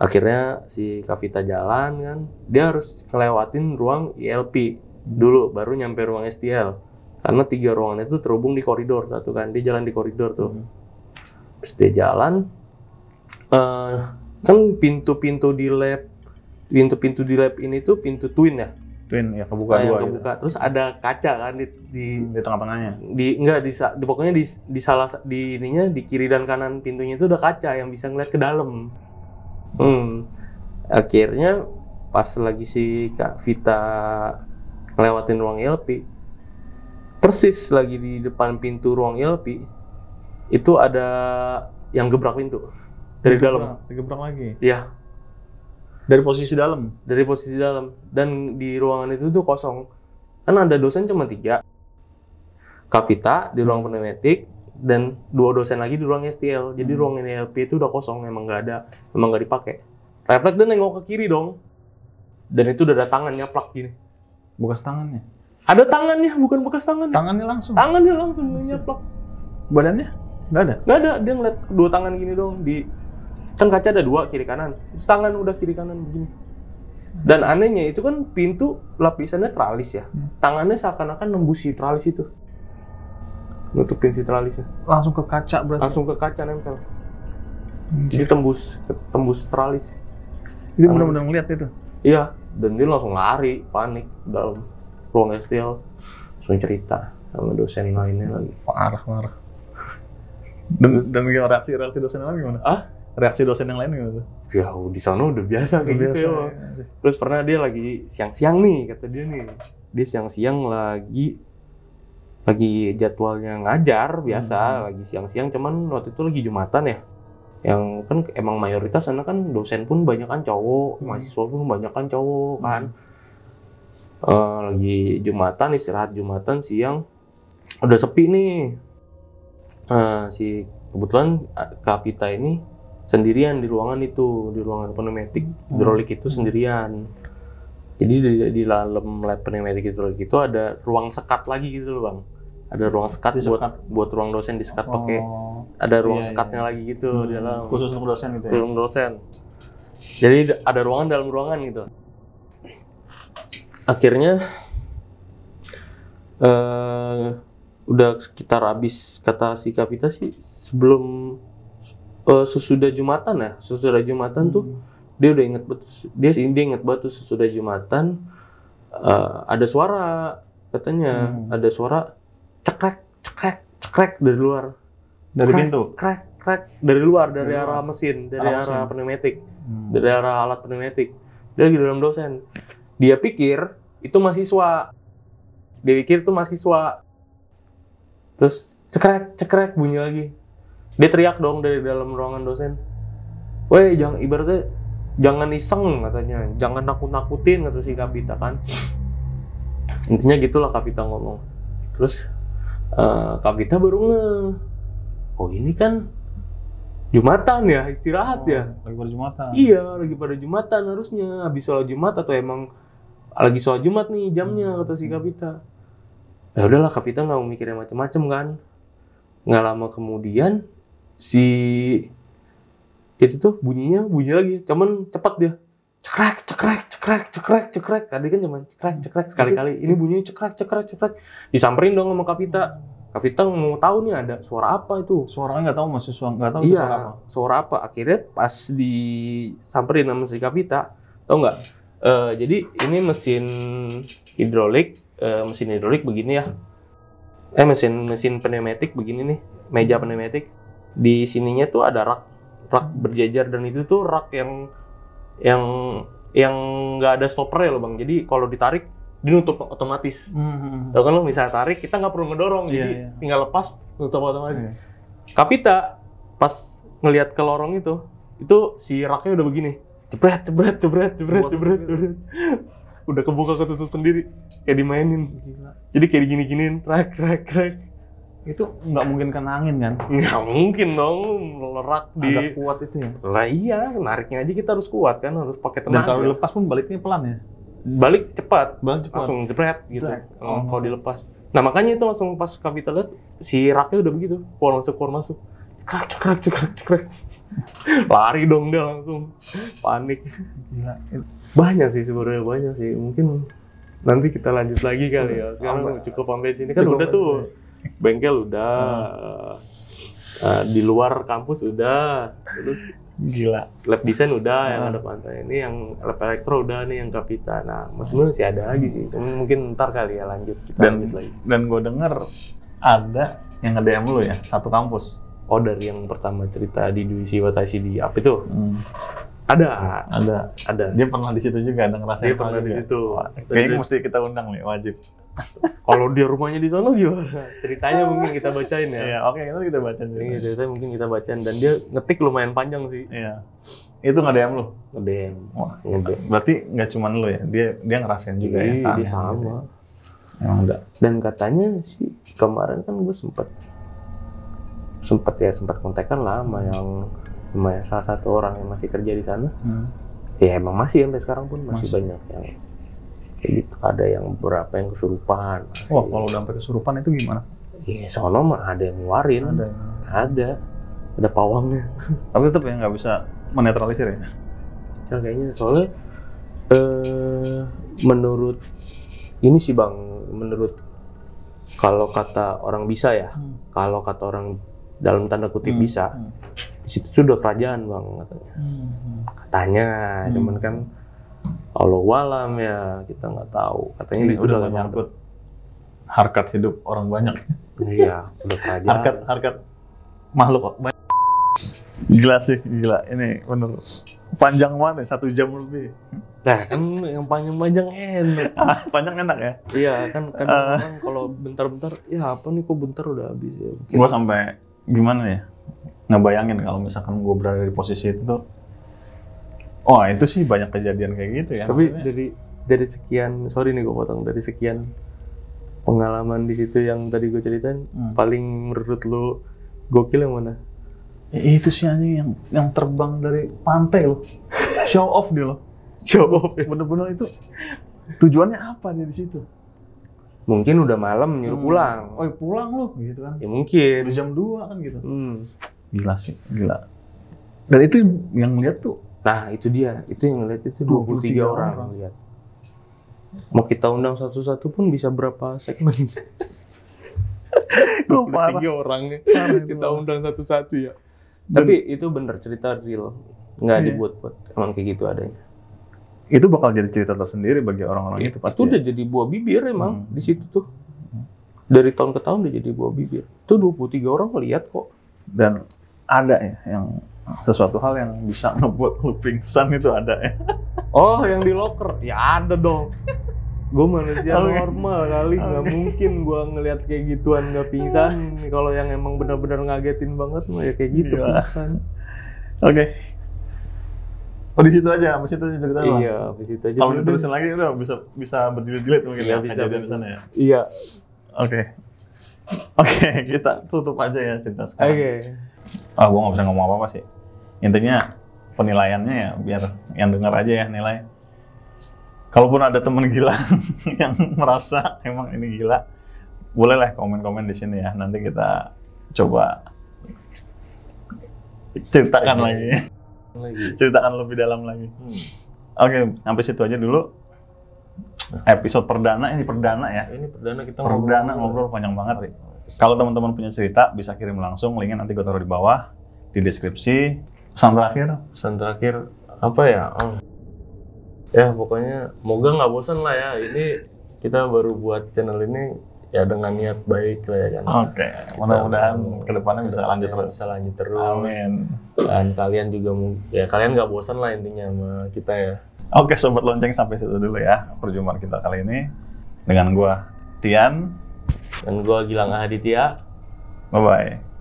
Akhirnya si Kavita jalan kan, dia harus ngelewatin ruang ILP dulu, baru nyampe ruang STL. Karena tiga ruangan itu terhubung di koridor satu kan, dia jalan di koridor tuh. Terus dia jalan, eh kan pintu-pintu di lab, pintu-pintu di lab ini tuh pintu twin ya, Twin ya kebuka Nah, yang dua gitu. kebuka. Terus ada kaca kan di, di Di tengah-tengahnya. di enggak di, di pokoknya di di salah sa- di ininya di kiri dan kanan pintunya itu udah kaca yang bisa ngeliat ke dalam. Hmm. Akhirnya pas lagi si Kak Vita ngelewatin ruang LP, persis lagi di depan pintu ruang LP itu ada yang gebrak pintu dari dalam. Digebrak- Digebrak lagi. Iya, Dari posisi dalam. dari posisi dalam dan di ruangan itu tuh kosong kan ada dosen cuma tiga Kavita di ruang pneumatik dan dua dosen lagi di ruang STL jadi ruang NLP itu udah kosong emang nggak ada emang nggak dipakai. Refleks dia nengok ke kiri dong. Dan itu udah ada tangan nyaplak gini. Bekas tangannya. ada tangannya bukan bekas tangan Tangannya langsung. tangannya langsung nyaplak. Badannya? Nggak ada. nggak ada dia ngeliat dua tangan gini dong di kan kaca ada dua kiri kanan. Terus tangan udah kiri kanan begini. Dan anehnya itu kan pintu lapisannya tralis ya. Tangannya seakan-akan nembus si tralis itu nutupin si tralisnya Langsung ke kaca berarti. langsung ke kaca nempel jadi tembus ke- tembus tralis Itu benar-benar ngeliat itu. iya dan dia langsung lari panik dalam ruang STL langsung cerita sama dosen lainnya lagi Parah, parah. Dan, dan gimana reaksi reaksi dosen lain gimana? ah Reaksi dosen yang lain gimana? ya di sana udah biasa kayak gitu Biasa, Bang. ya. Terus pernah dia lagi siang-siang nih kata dia nih. Dia siang-siang lagi lagi jadwalnya ngajar biasa, lagi siang-siang cuman waktu itu lagi Jumatan ya. Yang kan emang mayoritas sana kan dosen pun banyak kan cowok, mahasiswa pun banyak kan cowok kan. Eh, lagi Jumatan istirahat Jumatan siang udah sepi nih. Eh, si kebetulan eh, Kak Vita ini sendirian di ruangan itu, di ruangan pneumatik hidrolik itu sendirian. Jadi di, di dalam lab pneumatik hidrolik itu ada ruang sekat lagi gitu loh bang. Ada ruang sekat buat buat ruang dosen disekat pakai. Oh, Ada ruang iya, sekatnya iya. lagi gitu di dalam. khusus untuk dosen gitu ya? Dosen. Jadi ada ruangan dalam ruangan gitu. Akhirnya eh udah sekitar habis kata si Kavita sih sebelum eh, sesudah Jumatan ya, sesudah Jumatan tuh dia udah inget betul dia sih dia inget tuh sesudah Jumatan eh, ada suara katanya ada suara cekrek cekrek cekrek dari luar. Dari Krek, pintu? krek krek. Dari luar dari arah mesin dari Arah arah, mesin. pneumatik. Hmm. dari arah alat pneumatik. Dia lagi dalam dosen. Dia pikir itu mahasiswa. Dia pikir itu mahasiswa. Terus cekrek cekrek bunyi lagi. Dia teriak dong dari dalam ruangan dosen. Woi jangan ibaratnya jangan iseng katanya. Jangan nakut nakutin kata si Kavita kan. Intinya gitulah Kavita ngomong. Terus eh Kavita baru nge oh ini kan Jumatan ya istirahat ya Lagi pada Jumatan. Iya, lagi pada Jumatan harusnya. Habis sholat Jumat atau emang lagi sholat Jumat nih jamnya kata si Kavita. Ya udahlah Kavita nggak mau mikirin macam-macam kan. Nggak lama kemudian si itu tuh bunyinya bunyi lagi, cuman cepat dia. Cekrek, cekrek, cekrek, cekrek, cekrek. Tadi kan cuma cekrek, cekrek sekali-kali. Ini bunyinya cekrek, cekrek, cekrek. Disamperin dong sama Kavita. Kavita mau tahu nih ada suara apa itu. Suaranya nggak tahu mahasiswa nggak tahu Iya, suara apa. suara apa? Akhirnya pas disamperin sama si Kavita, Tau nggak? Eh, jadi ini mesin hidrolik, eh, mesin hidrolik begini ya. Eh mesin mesin pneumatik begini nih, meja pneumatik. Di sininya tuh ada rak rak berjajar dan itu tuh rak yang yang yang nggak ada stopper ya loh bang. Jadi kalau ditarik dia nutup otomatis. Hmm. Tahu kan lo misalnya tarik kita nggak perlu ngedorong, Iya, jadi iya. tinggal lepas nutup otomatis. Iya. Kavita pas ngelihat ke lorong itu, itu si raknya udah begini. Jebret, jebret, jebret, jebret, jebret, jebret. Udah kebuka ketutup sendiri. Kayak dimainin. Jadi kayak digini-giniin, trak, trak, trak. Itu nggak mungkin kena angin kan? Nggak mungkin dong lerak di... Agak kuat itu ya. Lah iya, nariknya aja kita harus kuat kan, harus pakai Dan tenaga. kalau dilepas pun baliknya pelan ya. Balik cepat, Balik cepat. langsung jebret gitu. Jebret. Oh, Kalau dilepas. Nah makanya itu langsung pas Kavita lihat, si raknya udah begitu. Keluar masuk, keluar masuk. Cekrek, cekrek, cekrek, cekrek. *laughs* Lari dong dia langsung. Panik. Gila. Banyak sih sebenarnya banyak sih. Mungkin nanti kita lanjut lagi kali ya. Sekarang cukup sampai sini kan Cukup udah tuh. Bengkel udah. Eh, di luar kampus udah. Terus Gila. lab design udah yang Hmm. ada pantai. Ini yang lab elektro udah nih yang kapita. Nah, maksudnya masih ada lagi sih. Cuman mungkin ntar kali ya lanjut kita Dan lanjut lagi. dan gue denger ada yang nge-DM lu ya, satu kampus. Oh dari yang pertama cerita di Duisi Watashi di apa itu? Hmm. Ada, Ada. ada. Dia pernah di situ juga, ada ngerasain Dia pernah di juga. situ. Kayaknya mesti kita undang nih, wajib. Kalau dia rumahnya di sana gimana? Ceritanya mungkin kita bacain ya. Iya, oke, itu kita baca juga. Ini ceritanya mungkin kita bacain dan dia ngetik lumayan panjang sih. Iya. Itu nge-DM lu. Ngedem. Wah, Ngedem. berarti nggak cuma lu ya, dia dia ngerasain juga ya. Iya, dia gitu sama. ya. Emang enggak. Dan katanya sih kemarin kan gue sempet sempet ya sempat kontekan lah sama yang sama yang salah satu orang yang masih kerja di sana. Hmm. Ya emang masih sampai sekarang pun masih, Masih. banyak yang kayak gitu. Ada yang beberapa yang kesurupan. Masih. Wah, kalau udah sampai kesurupan itu gimana? Iya, sono mah ada yang ngeluarin. Ada. Ada. Ada pawangnya. Tapi tetap ya nggak bisa menetralisir ya. Cel, kayaknya soalnya eh menurut ini sih bang menurut kalau kata orang bisa ya Hmm. kalau kata orang dalam tanda kutip Hmm. bisa Hmm. di situ tuh udah kerajaan bang katanya Hmm. katanya Hmm. cuman kan Allah walam ya kita nggak tahu katanya Ini itu udah menyangkut harkat hidup orang banyak. iya udah *laughs* kerajaan Harkat harkat makhluk banyak. Gila sih, gila. Ini bener panjang banget ya, satu jam lebih. nah kan yang panjang-panjang enak *laughs* panjang enak ya. iya kan kan Eh. orang kalau bentar-bentar ya apa nih kok bentar udah habis ya Mungkin- Gue sampai gimana ya ngebayangin kalau misalkan gue berada di posisi itu tuh. Oh itu sih banyak kejadian kayak gitu ya. Tapi maksudnya. dari dari sekian, sorry nih gue potong dari sekian pengalaman di situ yang tadi gue ceritain, Hmm. paling menurut lo gokil yang mana? Ya, itu sih anjing yang yang terbang dari pantai loh. Show off dia loh. *laughs* Jawab ya. Bener-bener itu tujuannya apa dia di situ? Mungkin udah malam nyuruh Hmm. pulang. Oh pulang loh gitu kan. Ya mungkin. Udah jam 2 kan gitu. Hmm. Gila sih, gila. Dan itu yang lihat tuh Nah itu dia, itu yang ngeliat itu 23 23, orang, orang. lihat. Mau kita undang satu-satu pun bisa berapa segmen? *laughs* oh, parah. Tiga orangnya. Parah itu, kita undang satu-satu ya. Dan- Tapi itu bener cerita real, nggak Iya. dibuat-buat. Emang kayak gitu adanya. Itu bakal jadi cerita tersendiri bagi orang-orang itu pasti. Itu udah jadi buah bibir emang Hmm. di situ tuh. Dari tahun ke tahun udah jadi buah bibir. Itu 23 orang ngeliat kok. Dan ada ya yang sesuatu hal yang bisa *laughs* ngebuat lu pingsan itu ada ya. Oh, yang di locker. Ya ada dong. Gue manusia Oke. normal kali, nggak Oke. mungkin gue ngeliat kayak gituan nggak pingsan. Kalau yang emang benar-benar ngagetin banget mah ya kayak gitu Gila. pingsan. Oke. Oh di situ aja, habis itu aja cerita lu. Iya, habis itu aja. Kalau diterusin lagi udah bisa bisa berjilid-jilid mungkin Iya, ya bisa, di sana ya. Iya. Oke. Oke, *laughs* kita tutup aja ya cerita Oke. sekarang. Ah, gua nggak bisa ngomong apa-apa sih. Intinya penilaiannya ya biar yang dengar aja ya nilai. Kalaupun ada temen gila *laughs* yang merasa emang ini gila, bolehlah komen-komen di sini ya. Nanti kita coba ceritakan lagi, Lagi. *laughs* ceritakan lebih dalam lagi. Hmm. Oke, sampai situ aja dulu. Episode perdana ini perdana ya. Ini perdana kita Perdana ngobrol panjang banget. Kalau teman-teman punya cerita bisa kirim langsung, linknya nanti gue taruh di bawah di deskripsi. Pesan terakhir, Pesan terakhir apa ya? Oh. ya pokoknya moga nggak bosan lah ya ini kita baru buat channel ini ya dengan niat baik lah ya kan Oke, mudah-mudahan ke depannya bisa lanjut terus. bisa lanjut terus Amin. dan kalian juga ya kalian nggak bosan lah intinya sama kita ya Oke, sobat lonceng sampai situ dulu ya perjumpaan kita kali ini dengan gua Tian. Dan gua Gilang Aditya Bye bye.